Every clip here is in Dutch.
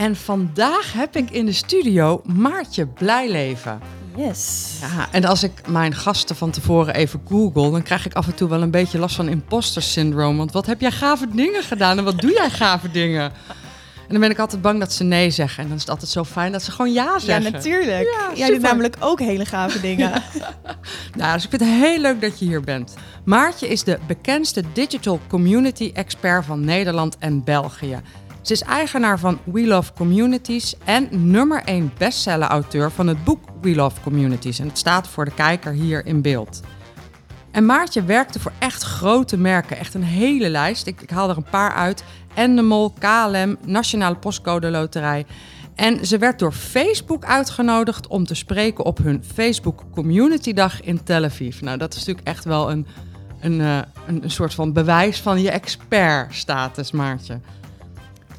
En vandaag heb ik in de studio Maartje Blijleven. Yes. Ja, en als ik mijn gasten van tevoren even google, dan krijg ik af en toe wel een beetje last van imposter syndroom. Want wat heb jij gave dingen gedaan en wat doe jij gave dingen? En dan ben ik altijd bang dat ze nee zeggen. En dan is het altijd zo fijn dat ze gewoon ja Ja, zeggen. natuurlijk. Ja, Jij super. doet namelijk ook hele gave dingen. Nou, dus ik vind het heel leuk dat je hier bent. Maartje is de bekendste digital community expert van Nederland en België. Ze is eigenaar van We Love Communities en nummer 1 bestseller-auteur van het boek We Love Communities. En het staat voor de kijker hier in beeld. En Maartje werkte voor echt grote merken, echt een hele lijst. Ik, haal er een paar uit. Endemol, KLM, Nationale Postcode Loterij. En ze werd door Facebook uitgenodigd om te spreken op hun Facebook Community Dag in Tel Aviv. Nou, dat is natuurlijk echt wel een, een, eh, een, een soort van bewijs van je expert-status, Maartje.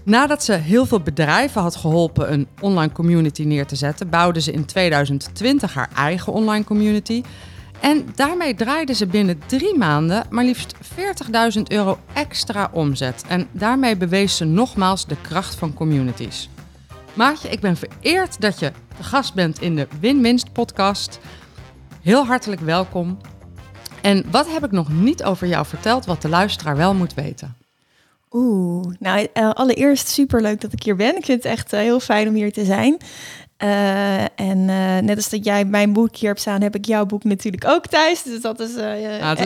Nadat ze heel veel bedrijven had geholpen een online community neer te zetten, bouwde ze in 2020 haar eigen online community. En daarmee draaide ze binnen drie maanden maar liefst 40.000 euro extra omzet. En daarmee bewees ze nogmaals de kracht van communities. Maartje, ik ben vereerd dat je de gast bent in de Win-Winst podcast. Heel hartelijk welkom. En wat heb ik nog niet over jou verteld, wat de luisteraar wel moet weten? Oeh, nou eh, allereerst super leuk dat ik hier ben. Ik vind het echt eh, heel fijn om hier te zijn. Eh, en net als dat jij mijn boek hier hebt staan, heb ik jouw boek natuurlijk ook thuis. Dus dat is, is-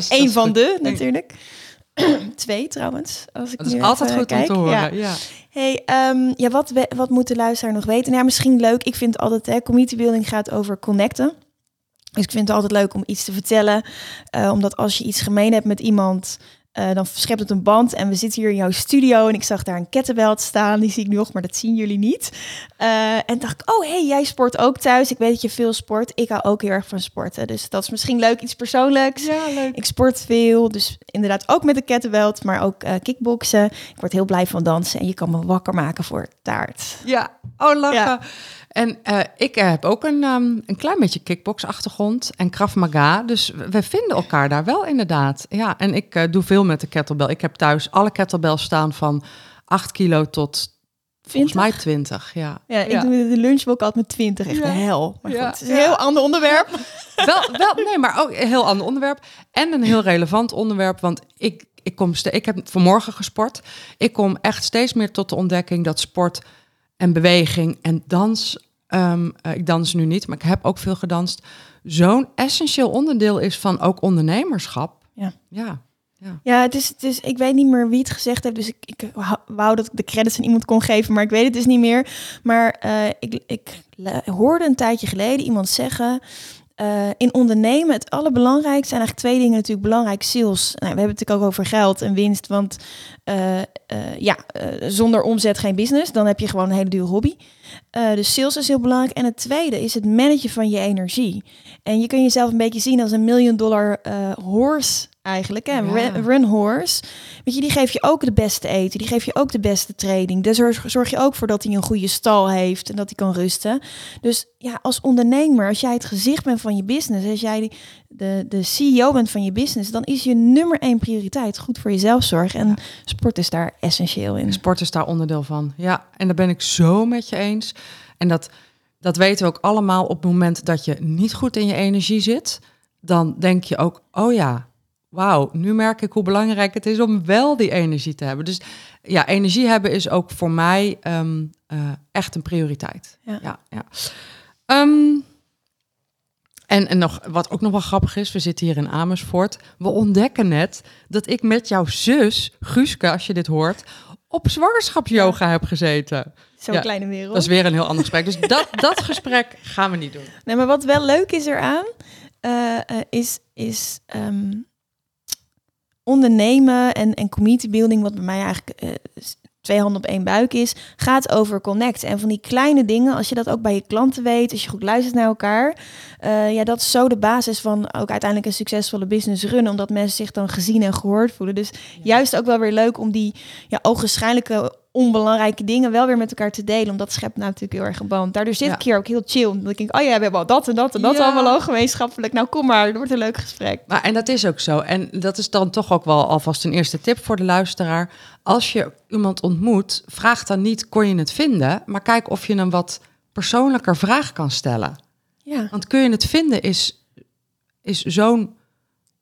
één dat is van de natuurlijk. Twee trouwens. Als ik Dat is nu altijd even goed om kijk. te horen. Ja. Ja. Hey, ehm, ja, wat, we- wat moet de luisteraar nog weten? Nou, ja, misschien leuk. Ik vind altijd, hè, community building gaat over connecten. Dus ik vind het altijd leuk om iets te vertellen. omdat als je iets gemeen hebt met iemand, eh, dan schept het een band. En we zitten hier in jouw studio en ik zag daar een kettlebell staan. Die zie ik nog, maar dat zien jullie niet. Eh, en dacht ik, oh hey, jij sport ook thuis. Ik weet dat je veel sport. Ik hou ook heel erg van sporten. Dus dat is misschien leuk, iets persoonlijks. ja, leuk. Ik sport veel, dus inderdaad ook met de kettlebell, maar ook eh kickboksen. Ik word heel blij van dansen en je kan me wakker maken voor taart. Ja, oh lachen. Ja. En eh, ik eh, heb ook een, ehm, een klein beetje kickbox-achtergrond en Krav Maga. Dus we vinden elkaar daar wel inderdaad. Ja, en ik eh, doe veel met de kettlebell. Ik heb thuis alle kettlebells staan van 8 kilo tot volgens 20? mij 20. Ja, Ja, ik doe de lunchbook altijd met 20, echt Ja. hel. Maar Ja. goed, het is een heel ander onderwerp. wel, wel, nee, maar ook een heel ander onderwerp. En een heel relevant onderwerp, want ik, ik, kom ste- ik heb vanmorgen gesport. Ik kom echt steeds meer tot de ontdekking dat sport en beweging en dans... ehm, eh, ik dans nu niet, maar ik heb ook veel gedanst. Zo'n essentieel onderdeel is van ook ondernemerschap. Ja. Ja. ja. Ja, het is, het is, ik weet niet meer wie het gezegd heeft, dus ik, ik wou dat ik de credits aan iemand kon geven, maar ik weet het dus niet meer. Maar eh, ik, ik hoorde een tijdje geleden iemand zeggen, eh, in ondernemen het allerbelangrijkste zijn eigenlijk twee dingen natuurlijk belangrijk. Sales, nou, we hebben het natuurlijk ook over geld en winst, want ja, zonder omzet geen business, dan heb je gewoon een hele dure hobby. Eh, dus sales is heel belangrijk. En het tweede is het managen van je energie. En je kunt jezelf een beetje zien als een miljoen dollar eh, horse eigenlijk. Hè? Ja. Run, run horse. Weet je, die geef je ook de beste eten. Die geef je ook de beste training. Daar zorg, zorg je ook voor dat hij een goede stal heeft en dat hij kan rusten. Dus ja, als ondernemer, als jij het gezicht bent van je business, als jij de, de CEO bent van je business, dan is je nummer één prioriteit goed voor jezelf zorgen. En sport is daar essentieel in. Sport is daar onderdeel van. Ja, en daar ben ik zo met je eens. En dat, dat weten we ook allemaal op het moment dat je niet goed in je energie zit. Dan denk je ook, oh ja, wauw, nu merk ik hoe belangrijk het is om wel die energie te hebben. Dus ja, energie hebben is ook voor mij ehm, eh, echt een prioriteit. Ja. ja, ja. Ehm, en, en nog, wat ook nog wel grappig is, we zitten hier in Amersfoort. We ontdekken net dat ik met jouw zus, Guuske, als je dit hoort, op zwangerschapsyoga heb gezeten. Zo'n Ja, kleine wereld. Dat is weer een heel ander gesprek. Dus dat, dat gesprek gaan we niet doen. Nee, maar wat wel leuk is eraan, eh, is, is ehm, ondernemen en, en community building, wat bij mij eigenlijk eh, twee handen op één buik is, gaat over connect. En van die kleine dingen, als je dat ook bij je klanten weet, als je goed luistert naar elkaar, uh, ja, dat is zo de basis van ook uiteindelijk een succesvolle business runnen, omdat mensen zich dan gezien en gehoord voelen. Dus juist ook wel weer leuk om die ja, ogenschijnlijke onbelangrijke dingen wel weer met elkaar te delen. Omdat schept nou natuurlijk heel erg een band. Daardoor zit ik hier ook heel chill. Omdat ik denk, oh ja, we hebben al dat en dat en dat allemaal al gemeenschappelijk. Nou, kom maar, het wordt een leuk gesprek. Maar, en dat is ook zo. En dat is dan toch ook wel alvast een eerste tip voor de luisteraar. Als je iemand ontmoet, vraag dan niet, kon je het vinden? Maar kijk of je een wat persoonlijker vraag kan stellen. Ja. Want kun je het vinden is, is zo'n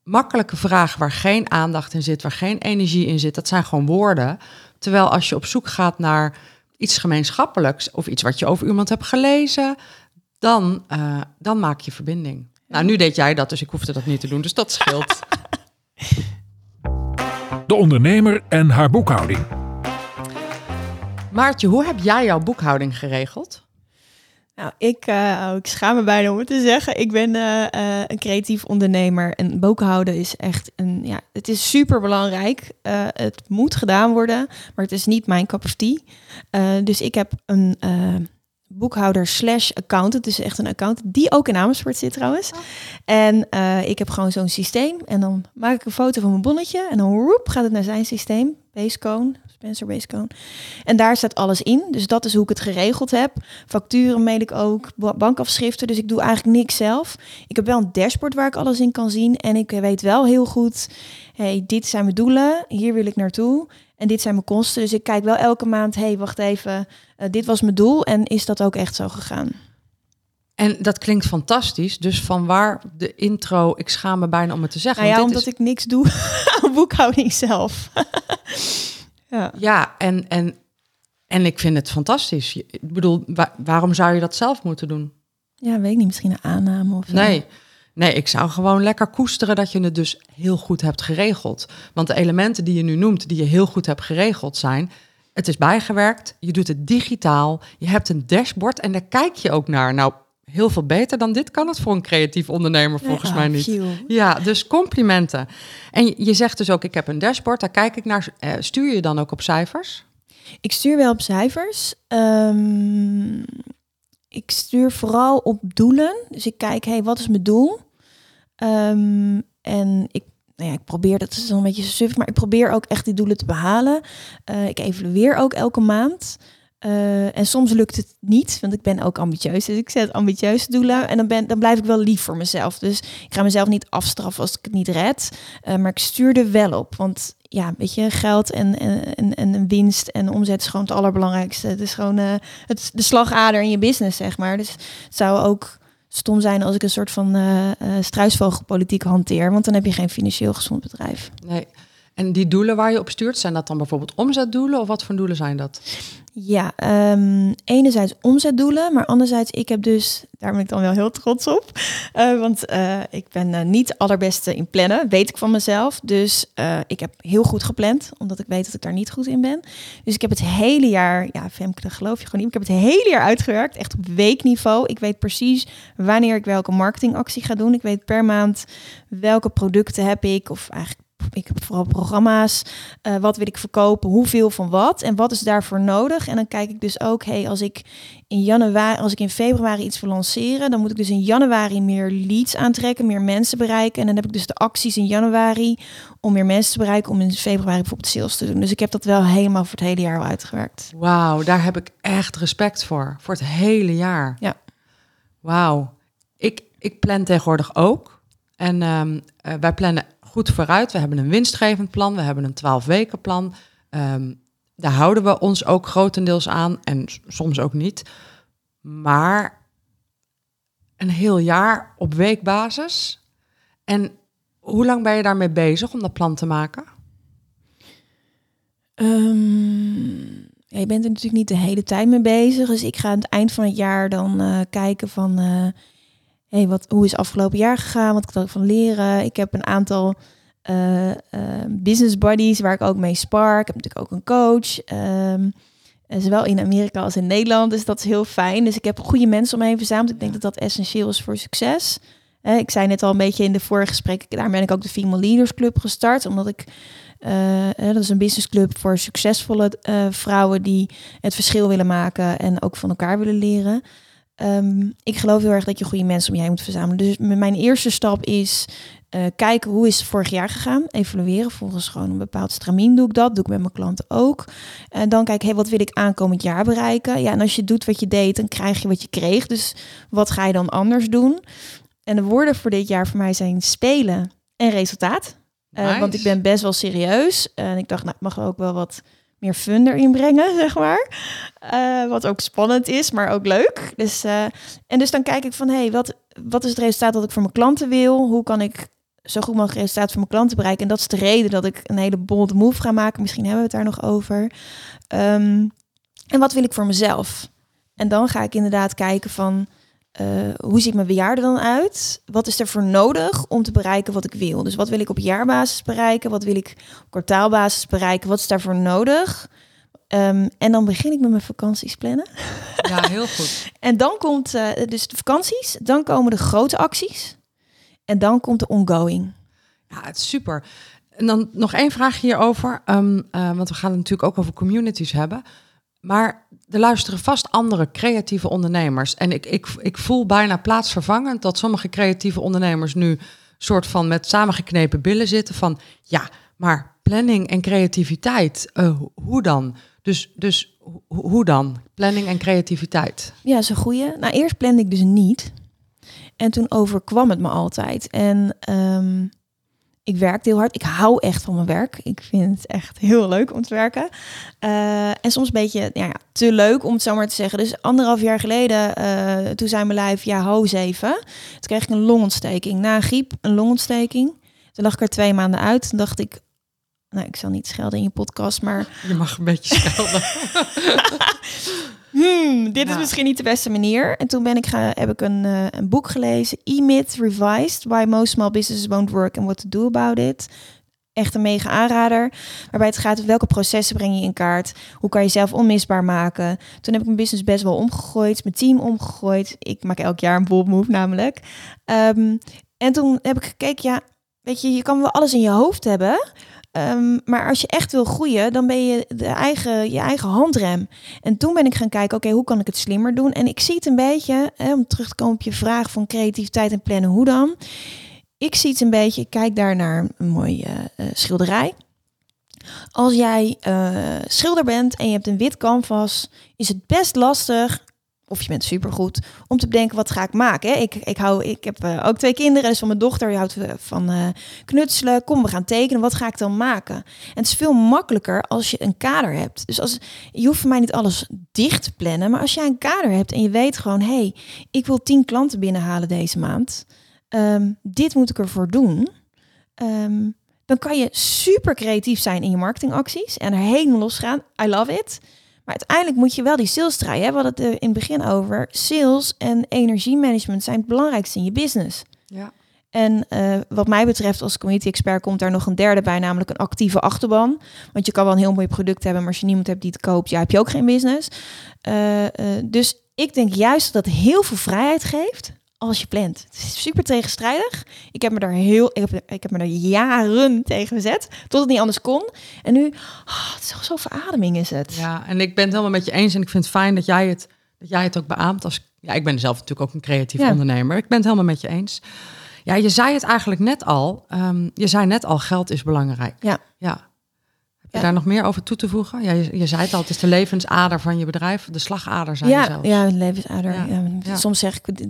makkelijke vraag waar geen aandacht in zit, waar geen energie in zit. Dat zijn gewoon woorden. Terwijl als je op zoek gaat naar iets gemeenschappelijks of iets wat je over iemand hebt gelezen, dan, uh, dan maak je verbinding. Nou, nu deed jij dat, dus ik hoefde dat niet te doen, dus dat scheelt. De ondernemer en haar boekhouding. Maartje, hoe heb jij jouw boekhouding geregeld? Nou, ik, uh, ik schaam me bijna om het te zeggen. Ik ben uh, uh, een creatief ondernemer en boekhouden is echt een, ja, het is super belangrijk. het moet gedaan worden, maar het is niet mijn cup of tea. dus ik heb een boekhouder slash accountant, dus echt een accountant die ook in Amersfoort zit trouwens. Oh. En ik heb gewoon zo'n systeem en dan maak ik een foto van mijn bonnetje en dan roep, gaat het naar zijn systeem, Basecone, Spencer Basecone. En daar staat alles in. Dus dat is hoe ik het geregeld heb. Facturen mail ik ook, bankafschriften. Dus ik doe eigenlijk niks zelf. Ik heb wel een dashboard waar ik alles in kan zien. En ik weet wel heel goed, hey, dit zijn mijn doelen. Hier wil ik naartoe. En dit zijn mijn kosten. Dus ik kijk wel elke maand, hey, wacht even. Uh, dit was mijn doel. En is dat ook echt zo gegaan? En dat klinkt fantastisch. Dus van waar de intro, ik schaam me bijna om het te zeggen. Nou ja, omdat ik niks doe aan boekhouding zelf. Ja, ja en, en, en ik vind het fantastisch. Ik bedoel, waarom zou je dat zelf moeten doen? Ja, weet ik niet. Misschien een aanname of Nee. Nee, ik zou gewoon lekker koesteren dat je het dus heel goed hebt geregeld. Want de elementen die je nu noemt, die je heel goed hebt geregeld, zijn... Het is bijgewerkt, je doet het digitaal, je hebt een dashboard en daar kijk je ook naar. Nou, heel veel beter dan dit kan het voor een creatief ondernemer volgens mij niet. Ja, dus complimenten. En je zegt dus ook, ik heb een dashboard, daar kijk ik naar. Eh, stuur je dan ook op cijfers? Ik stuur wel op cijfers. Ehm, ik stuur vooral op doelen. Dus ik kijk, hey, wat is mijn doel? Um, en ik, nou ja, ik probeer, dat is dan een beetje suf, maar ik probeer ook echt die doelen te behalen. Uh, ik evalueer ook elke maand. Uh, en soms lukt het niet, want ik ben ook ambitieus. Dus ik zet ambitieuze doelen en dan, ben, dan blijf ik wel lief voor mezelf. Dus ik ga mezelf niet afstraffen als ik het niet red. Uh, maar ik stuur er wel op. Want ja, weet je, geld en, en, en, winst en omzet is gewoon het allerbelangrijkste. Het is gewoon uh, het, de slagader in je business, zeg maar. Dus het zou ook stom zijn als ik een soort van struisvogelpolitiek hanteer. Want dan heb je geen financieel gezond bedrijf. Nee. En die doelen waar je op stuurt, zijn dat dan bijvoorbeeld omzetdoelen of wat voor doelen zijn dat? Ja, um, enerzijds omzetdoelen, maar anderzijds, ik heb dus, daar ben ik dan wel heel trots op, uh, want uh, ik ben uh, niet allerbeste in plannen, weet ik van mezelf. Dus ik heb heel goed gepland, omdat ik weet dat ik daar niet goed in ben. Dus ik heb het hele jaar, ja Femke, geloof je gewoon niet, ik heb het hele jaar uitgewerkt, echt op weekniveau. Ik weet precies wanneer ik welke marketingactie ga doen. Ik weet per maand welke producten heb ik, of eigenlijk ik heb vooral programma's. Uh, wat wil ik verkopen? Hoeveel van wat? En wat is daarvoor nodig? En dan kijk ik dus ook, hey, als ik in januari, als ik in februari iets wil lanceren, dan moet ik dus in januari meer leads aantrekken, meer mensen bereiken. En dan heb ik dus de acties in januari om meer mensen te bereiken, om in februari bijvoorbeeld sales te doen. Dus ik heb dat wel helemaal voor het hele jaar al uitgewerkt. Wauw, daar heb ik echt respect voor. Voor het hele jaar. Ja. Wauw. Ik, ik plan tegenwoordig ook. En um, uh, wij plannen goed vooruit. We hebben een winstgevend plan, we hebben een 12 weken plan. Um, daar houden we ons ook grotendeels aan en soms ook niet. Maar een heel jaar op weekbasis. En hoe lang ben je daarmee bezig om dat plan te maken? Ja, je bent er natuurlijk niet de hele tijd mee bezig. Dus ik ga aan het eind van het jaar dan uh, kijken van... Uh, hey, wat, hoe is het afgelopen jaar gegaan? Wat kan ik van leren? Ik heb een aantal uh, uh, business buddies waar ik ook mee spar. Ik heb natuurlijk ook een coach. Um, zowel in Amerika als in Nederland. Dus dat is heel fijn. Dus ik heb goede mensen om me heen verzameld. Ik denk dat dat essentieel is voor succes. Ik zei net al een beetje in de vorige gesprek, daar ben ik ook de Female Leaders Club gestart. Omdat ik dat is een businessclub voor succesvolle vrouwen die het verschil willen maken en ook van elkaar willen leren. Um, ik geloof heel erg dat je goede mensen om je heen moet verzamelen. Dus mijn eerste stap is uh, kijken hoe is het vorig jaar gegaan. Evalueren volgens gewoon een bepaald stramien doe ik dat. Doe ik met mijn klanten ook. En dan kijk, hey, wat wil ik aankomend jaar bereiken? Ja, en als je doet wat je deed, dan krijg je wat je kreeg. Dus wat ga je dan anders doen? En de woorden voor dit jaar voor mij zijn spelen en resultaat. Uh, want ik ben best wel serieus. En ik dacht, nou, mag ook wel wat meer fun erin brengen, zeg maar. Uh, wat ook spannend is, maar ook leuk. Dus, uh, en dus dan kijk ik van, hé, hey, wat, wat is het resultaat dat ik voor mijn klanten wil? Hoe kan ik zo goed mogelijk resultaat voor mijn klanten bereiken? En dat is de reden dat ik een hele bold move ga maken. Misschien hebben we het daar nog over. Um, en wat wil ik voor mezelf? En dan ga ik inderdaad kijken van... Uh, hoe ziet mijn bejaarde dan uit? Wat is er voor nodig om te bereiken wat ik wil? Dus wat wil ik op jaarbasis bereiken? Wat wil ik op kwartaalbasis bereiken? Wat is daarvoor nodig? Um, en dan begin ik met mijn vakanties plannen. Ja, heel goed. en dan komt uh, dus de vakanties, dan komen de grote acties en dan komt de ongoing. Ja, het is super. En dan nog één vraag hierover, um, uh, want we gaan het natuurlijk ook over communities hebben. Maar er luisteren vast andere creatieve ondernemers. En ik, ik, ik voel bijna plaatsvervangend dat sommige creatieve ondernemers nu soort van met samengeknepen billen zitten van ja, maar planning en creativiteit, uh, hoe dan? Dus, dus hoe dan? Planning en creativiteit. Ja, is een. Nou, eerst plande ik dus niet. En toen overkwam het me altijd. En um, ik werkte heel hard. Ik hou echt van mijn werk. Ik vind het echt heel leuk om te werken. Uh, en soms een beetje ja, ja, te leuk om het zo maar te zeggen. Dus anderhalf jaar geleden, uh, toen zei mijn lijf, ja, ho even. Toen kreeg ik een longontsteking. Na een griep, een longontsteking. Toen lag ik er twee maanden uit. Toen dacht ik, nou, ik zal niet schelden in je podcast, maar... Je mag een beetje schelden. hmm, dit is misschien niet de beste manier. En toen ben ik ga, heb ik een, uh, een boek gelezen, E-Myth Revised, Why Most Small Businesses Won't Work and What to Do About It. Echt een mega aanrader. Waarbij het gaat welke processen breng je in kaart. Hoe kan je jezelf onmisbaar maken. Toen heb ik mijn business best wel omgegooid. Mijn team omgegooid. Ik maak elk jaar een bold move namelijk. Um, en toen heb ik gekeken, ja, weet je, je kan wel alles in je hoofd hebben. Um, maar als je echt wil groeien, dan ben je de eigen, je eigen handrem. En toen ben ik gaan kijken, oké, hoe kan ik het slimmer doen? En ik zie het een beetje, hè, om terug te komen op je vraag van creativiteit en plannen, hoe dan? Ik zie het een beetje, ik kijk daar naar een mooie uh, schilderij. Als jij uh, schilder bent en je hebt een wit canvas, is het best lastig of je bent supergoed om te bedenken wat ga ik maken. Ik, ik, hou, ik heb uh, ook twee kinderen, dus van mijn dochter die houdt van uh, knutselen. Kom, we gaan tekenen. Wat ga ik dan maken? En het is veel makkelijker als je een kader hebt. Dus als je hoeft voor mij niet alles dicht te plannen, maar als jij een kader hebt en je weet gewoon, hé, hey, ik wil tien klanten binnenhalen deze maand. Um, dit moet ik ervoor doen. Um, dan kan je super creatief zijn in je marketingacties en er helemaal los gaan. I love it. Maar uiteindelijk moet je wel die sales draaien. We hadden het in het begin over. Sales en energiemanagement zijn het belangrijkste in je business. Ja. En uh, wat mij betreft als community expert komt daar nog een derde bij, namelijk een actieve achterban. Want je kan wel een heel mooi product hebben, maar als je niemand hebt die het koopt, ja, heb je ook geen business. Uh, uh, dus ik denk juist dat het heel veel vrijheid geeft als je plant. Het is super tegenstrijdig. Ik heb me daar heel, ik heb, ik heb me daar jaren tegen gezet, tot het niet anders kon. En nu, oh, het is zo verademing is het. Ja, en ik ben het helemaal met je eens en ik vind het fijn dat jij het, dat jij het ook beaamt. Als, ja, ik ben zelf natuurlijk ook een creatief ja. ondernemer. Ik ben het helemaal met je eens. Ja, je zei het eigenlijk net al. Um, je zei net al, geld is belangrijk. Ja. Ja. Daar nog meer over toe te voegen? Ja, je, je zei het al, het is de levensader van je bedrijf. De slagader zijn ja, zelfs. Ja, de levensader. Ja. Soms zeg ik de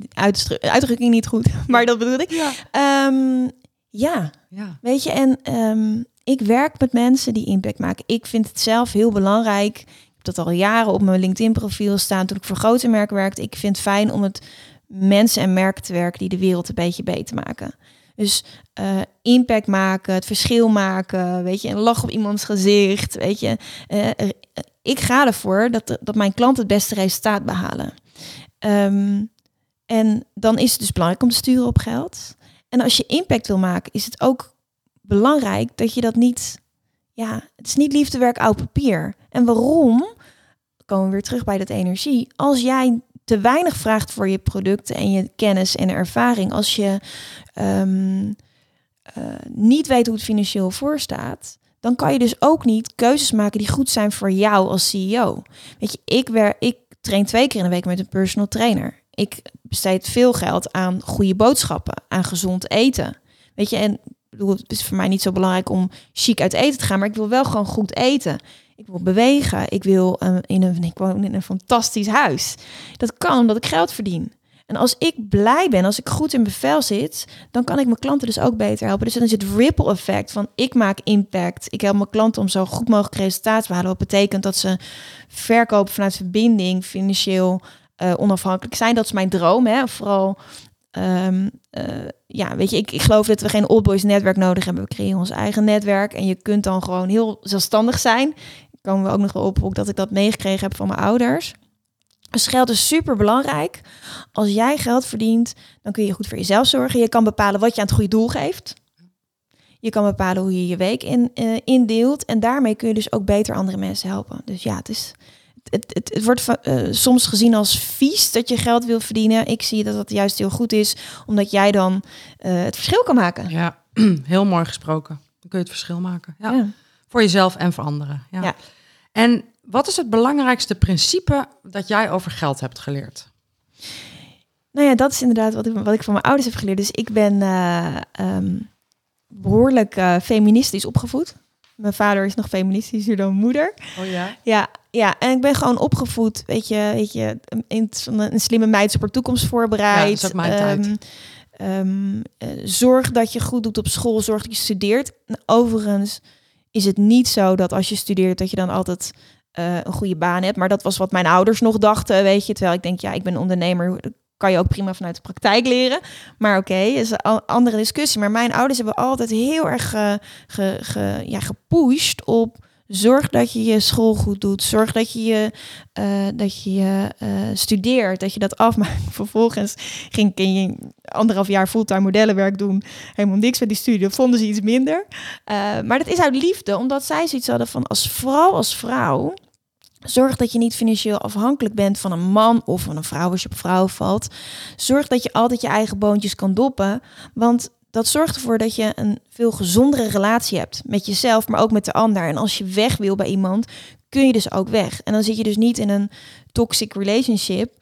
uitdrukking niet goed, maar dat bedoel ik. Ja. Um, ja. ja. weet je, en um, ik werk met mensen die impact maken. Ik vind het zelf heel belangrijk. Ik heb dat al jaren op mijn LinkedIn-profiel staan toen ik voor grote merken werkte. Ik vind het fijn om het mensen en merken te werken die de wereld een beetje beter maken. Dus uh, impact maken, het verschil maken, weet je, een lach op iemands gezicht, weet je. Uh, ik ga ervoor dat, dat mijn klanten het beste resultaat behalen. Um, en dan is het dus belangrijk om te sturen op geld. En als je impact wil maken, is het ook belangrijk dat je dat niet, ja, het is niet liefdewerk oud papier. En waarom? Komen we weer terug bij dat energie. Als jij te weinig vraagt voor je producten en je kennis en ervaring, als je um, uh, niet weet hoe het financieel voor staat, dan kan je dus ook niet keuzes maken die goed zijn voor jou als CEO. Weet je, ik, wer, ik train twee keer in de week met een personal trainer. Ik besteed veel geld aan goede boodschappen, aan gezond eten. Weet je, en bedoel, het is voor mij niet zo belangrijk om chic uit eten te gaan, maar ik wil wel gewoon goed eten. Ik wil bewegen. Ik wil uh, in een, ik woon in een fantastisch huis. Dat kan omdat ik geld verdien. En als ik blij ben, als ik goed in bevel zit, dan kan ik mijn klanten dus ook beter helpen. Dus dan is het ripple effect van ik maak impact. Ik help mijn klanten om zo goed mogelijk resultaat te halen. Wat betekent dat ze verkopen vanuit verbinding, financieel uh, onafhankelijk zijn. Dat is mijn droom. Hè? Vooral, um, uh, ja, weet je, ik, ik geloof dat we geen old boys netwerk nodig hebben. We creëren ons eigen netwerk en je kunt dan gewoon heel zelfstandig zijn. Komen we ook nog op, ook dat ik dat meegekregen heb van mijn ouders. Dus geld is super belangrijk. Als jij geld verdient, dan kun je goed voor jezelf zorgen. Je kan bepalen wat je aan het goede doel geeft. Je kan bepalen hoe je je week in, uh, indeelt. En daarmee kun je dus ook beter andere mensen helpen. Dus ja, het, is, het, het, het wordt uh, soms gezien als vies dat je geld wil verdienen. Ik zie dat dat juist heel goed is, omdat jij dan uh, het verschil kan maken. Ja, heel mooi gesproken. Dan kun je het verschil maken. Ja. ja. Voor jezelf en voor anderen. Ja. ja. En wat is het belangrijkste principe dat jij over geld hebt geleerd? Nou ja, dat is inderdaad wat ik, wat ik van mijn ouders heb geleerd. Dus ik ben uh, um, behoorlijk uh, feministisch opgevoed. Mijn vader is nog feministischer dan moeder. Oh ja? Ja, ja, en ik ben gewoon opgevoed, weet je, weet je in een slimme meid op haar toekomst voorbereid. Ja, dat is ook mijn um, tijd. Um, uh, zorg dat je goed doet op school, zorg dat je studeert. Overigens is het niet zo dat als je studeert dat je dan altijd uh, een goede baan hebt. Maar dat was wat mijn ouders nog dachten, weet je. Terwijl ik denk, ja, ik ben ondernemer, kan je ook prima vanuit de praktijk leren. Maar oké, is een andere discussie. Maar mijn ouders hebben altijd heel erg ge, ge, ja, gepusht op zorg dat je je school goed doet. Zorg dat je je, uh, dat je, studeert, dat je dat afmaakt. Vervolgens ging ik je anderhalf jaar fulltime modellenwerk doen. Helemaal niks met die studie. Vonden ze iets minder. Maar dat is uit liefde, omdat zij zoiets hadden van als vrouw, als vrouw Zorg dat je niet financieel afhankelijk bent van een man of van een vrouw als je op vrouwen valt. Zorg dat je altijd je eigen boontjes kan doppen. Want dat zorgt ervoor dat je een veel gezondere relatie hebt met jezelf, maar ook met de ander. En als je weg wil bij iemand, kun je dus ook weg. En dan zit je dus niet in een toxic relationship,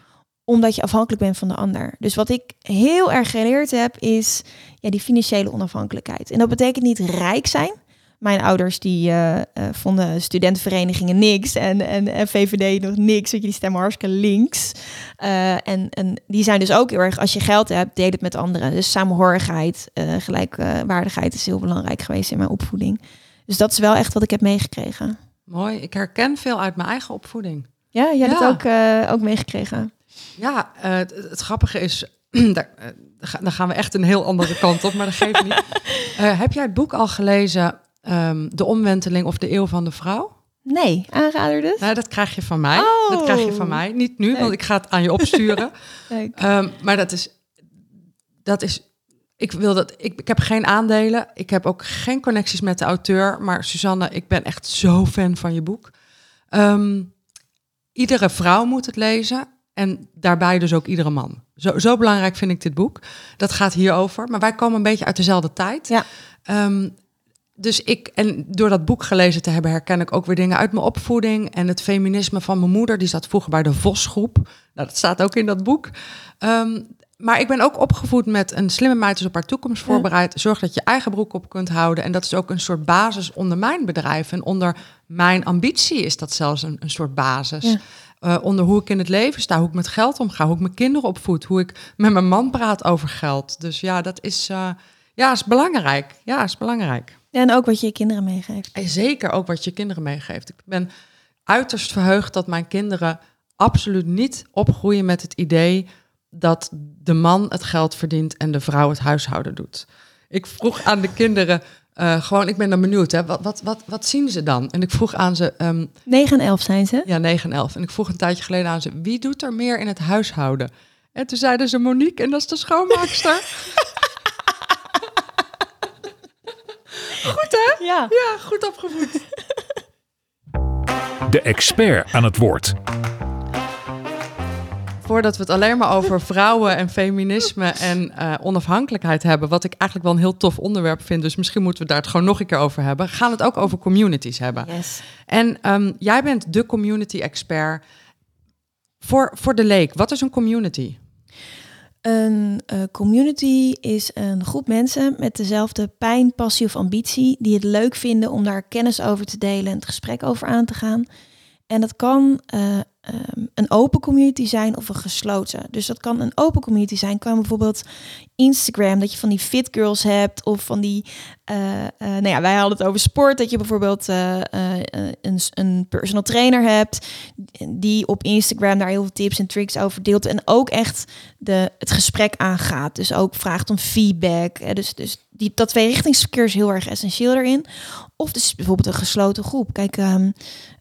omdat je afhankelijk bent van de ander. Dus wat ik heel erg geleerd heb, is ja, die financiële onafhankelijkheid. En dat betekent niet rijk zijn. Mijn ouders die uh, uh, vonden studentenverenigingen niks en, en, en VVD nog niks. Want je, die stemmen hartstikke links. Uh, en, en die zijn dus ook heel erg, als je geld hebt, deel het met anderen. Dus samenhorigheid, gelijkwaardigheid is heel belangrijk geweest in mijn opvoeding. Dus dat is wel echt wat ik heb meegekregen. Mooi, ik herken veel uit mijn eigen opvoeding. Ja, jij hebt ja. het ook, ook meegekregen. Ja, het, het grappige is, daar, dan gaan we echt een heel andere kant op, maar dat geeft niet. heb jij het boek al gelezen um, De Omwenteling of de Eeuw van de Vrouw? Nee, aanrader dus? Nou, dat krijg je van mij. Oh. Dat krijg je van mij. Niet nu, Leuk. want ik ga het aan je opsturen. um, maar dat is, dat is ik wil dat. Ik, ik heb geen aandelen. Ik heb ook geen connecties met de auteur. Maar Suzanne, ik ben echt zo fan van je boek. Um, iedere vrouw moet het lezen. En daarbij dus ook iedere man. Zo, zo belangrijk vind ik dit boek. Dat gaat hierover. Maar wij komen een beetje uit dezelfde tijd. Ja. Um, dus ik, en door dat boek gelezen te hebben, herken ik ook weer dingen uit mijn opvoeding. En het feminisme van mijn moeder, die zat vroeger bij de Vosgroep. Nou, dat staat ook in dat boek. Um, maar ik ben ook opgevoed met een slimme meid is op haar toekomst voorbereid. Zorg dat je eigen broek op kunt houden. En dat is ook een soort basis onder mijn bedrijf. En onder mijn ambitie is dat zelfs een, een soort basis. Ja. Uh, onder hoe ik in het leven sta, hoe ik met geld omga, hoe ik mijn kinderen opvoed, hoe ik met mijn man praat over geld. Dus ja, dat is, uh, ja, is belangrijk. Ja, is belangrijk. En ook wat je je kinderen meegeeft. En zeker ook wat je kinderen meegeeft. Ik ben uiterst verheugd dat mijn kinderen absoluut niet opgroeien met het idee dat de man het geld verdient en de vrouw het huishouden doet. Ik vroeg aan de kinderen, uh, gewoon, ik ben dan benieuwd, hè, wat, wat, wat, wat zien ze dan? En ik vroeg aan ze... Um, ehm, 9 en 11 zijn ze? Ja, 9 en 11. En ik vroeg een tijdje geleden aan ze, wie doet er meer in het huishouden? En toen zeiden ze Monique en dat is de schoonmaakster. Goed hè? Ja. Ja, goed opgevoed. De expert aan het woord. hoor dat we het alleen maar over vrouwen en feminisme en uh, onafhankelijkheid hebben. Wat ik eigenlijk wel een heel tof onderwerp vind. Dus misschien moeten we daar het gewoon nog een keer over hebben. Gaan het ook over communities hebben. Yes. En um, jij bent de community expert. Voor, voor de leek, wat is een community? Een uh, community is een groep mensen met dezelfde pijn, passie of ambitie, die het leuk vinden om daar kennis over te delen en het gesprek over aan te gaan. En dat kan uh, um, een open community zijn of een gesloten. Dus dat kan een open community zijn. Kan bijvoorbeeld Instagram, dat je van die fit girls hebt. Of van die, uh, nou ja, wij hadden het over sport. Dat je bijvoorbeeld een, een personal trainer hebt. Die op Instagram daar heel veel tips en tricks over deelt. En ook echt de, het gesprek aangaat. Dus ook vraagt om feedback. Dus, dus die, dat tweerichtingsverkeer is heel erg essentieel erin. Of dus bijvoorbeeld een gesloten groep. Kijk, um,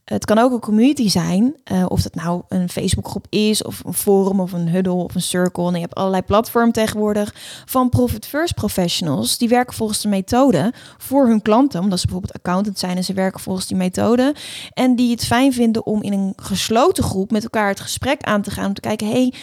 het kan ook een community zijn, uh, of dat nou een Facebookgroep is, of een forum, of een huddle, of een circle. En je hebt allerlei platformen tegenwoordig van Profit First professionals. Die werken volgens de methode voor hun klanten, omdat ze bijvoorbeeld accountant zijn en ze werken volgens die methode. En die het fijn vinden om in een gesloten groep met elkaar het gesprek aan te gaan. Om te kijken, hey,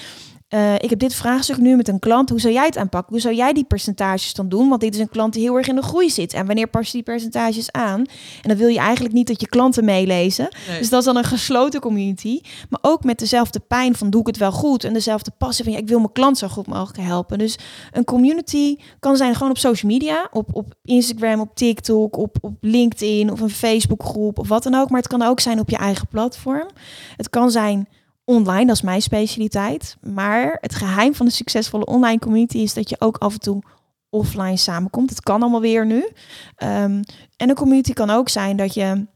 uh, ik heb dit vraagstuk nu met een klant. Hoe zou jij het aanpakken? Hoe zou jij die percentages dan doen? Want dit is een klant die heel erg in de groei zit. En wanneer pas je die percentages aan? En dan wil je eigenlijk niet dat je klanten meelezen. Nee. Dus dat is dan een gesloten community. Maar ook met dezelfde pijn van doe ik het wel goed? En dezelfde passie van ja, ik wil mijn klant zo goed mogelijk helpen. Dus een community kan zijn gewoon op social media. Op, op Instagram, op TikTok, op, op LinkedIn of een Facebookgroep of wat dan ook. Maar het kan ook zijn op je eigen platform. Het kan zijn online, dat is mijn specialiteit. Maar het geheim van een succesvolle online community is dat je ook af en toe offline samenkomt. Het kan allemaal weer nu. Um, en een community kan ook zijn dat je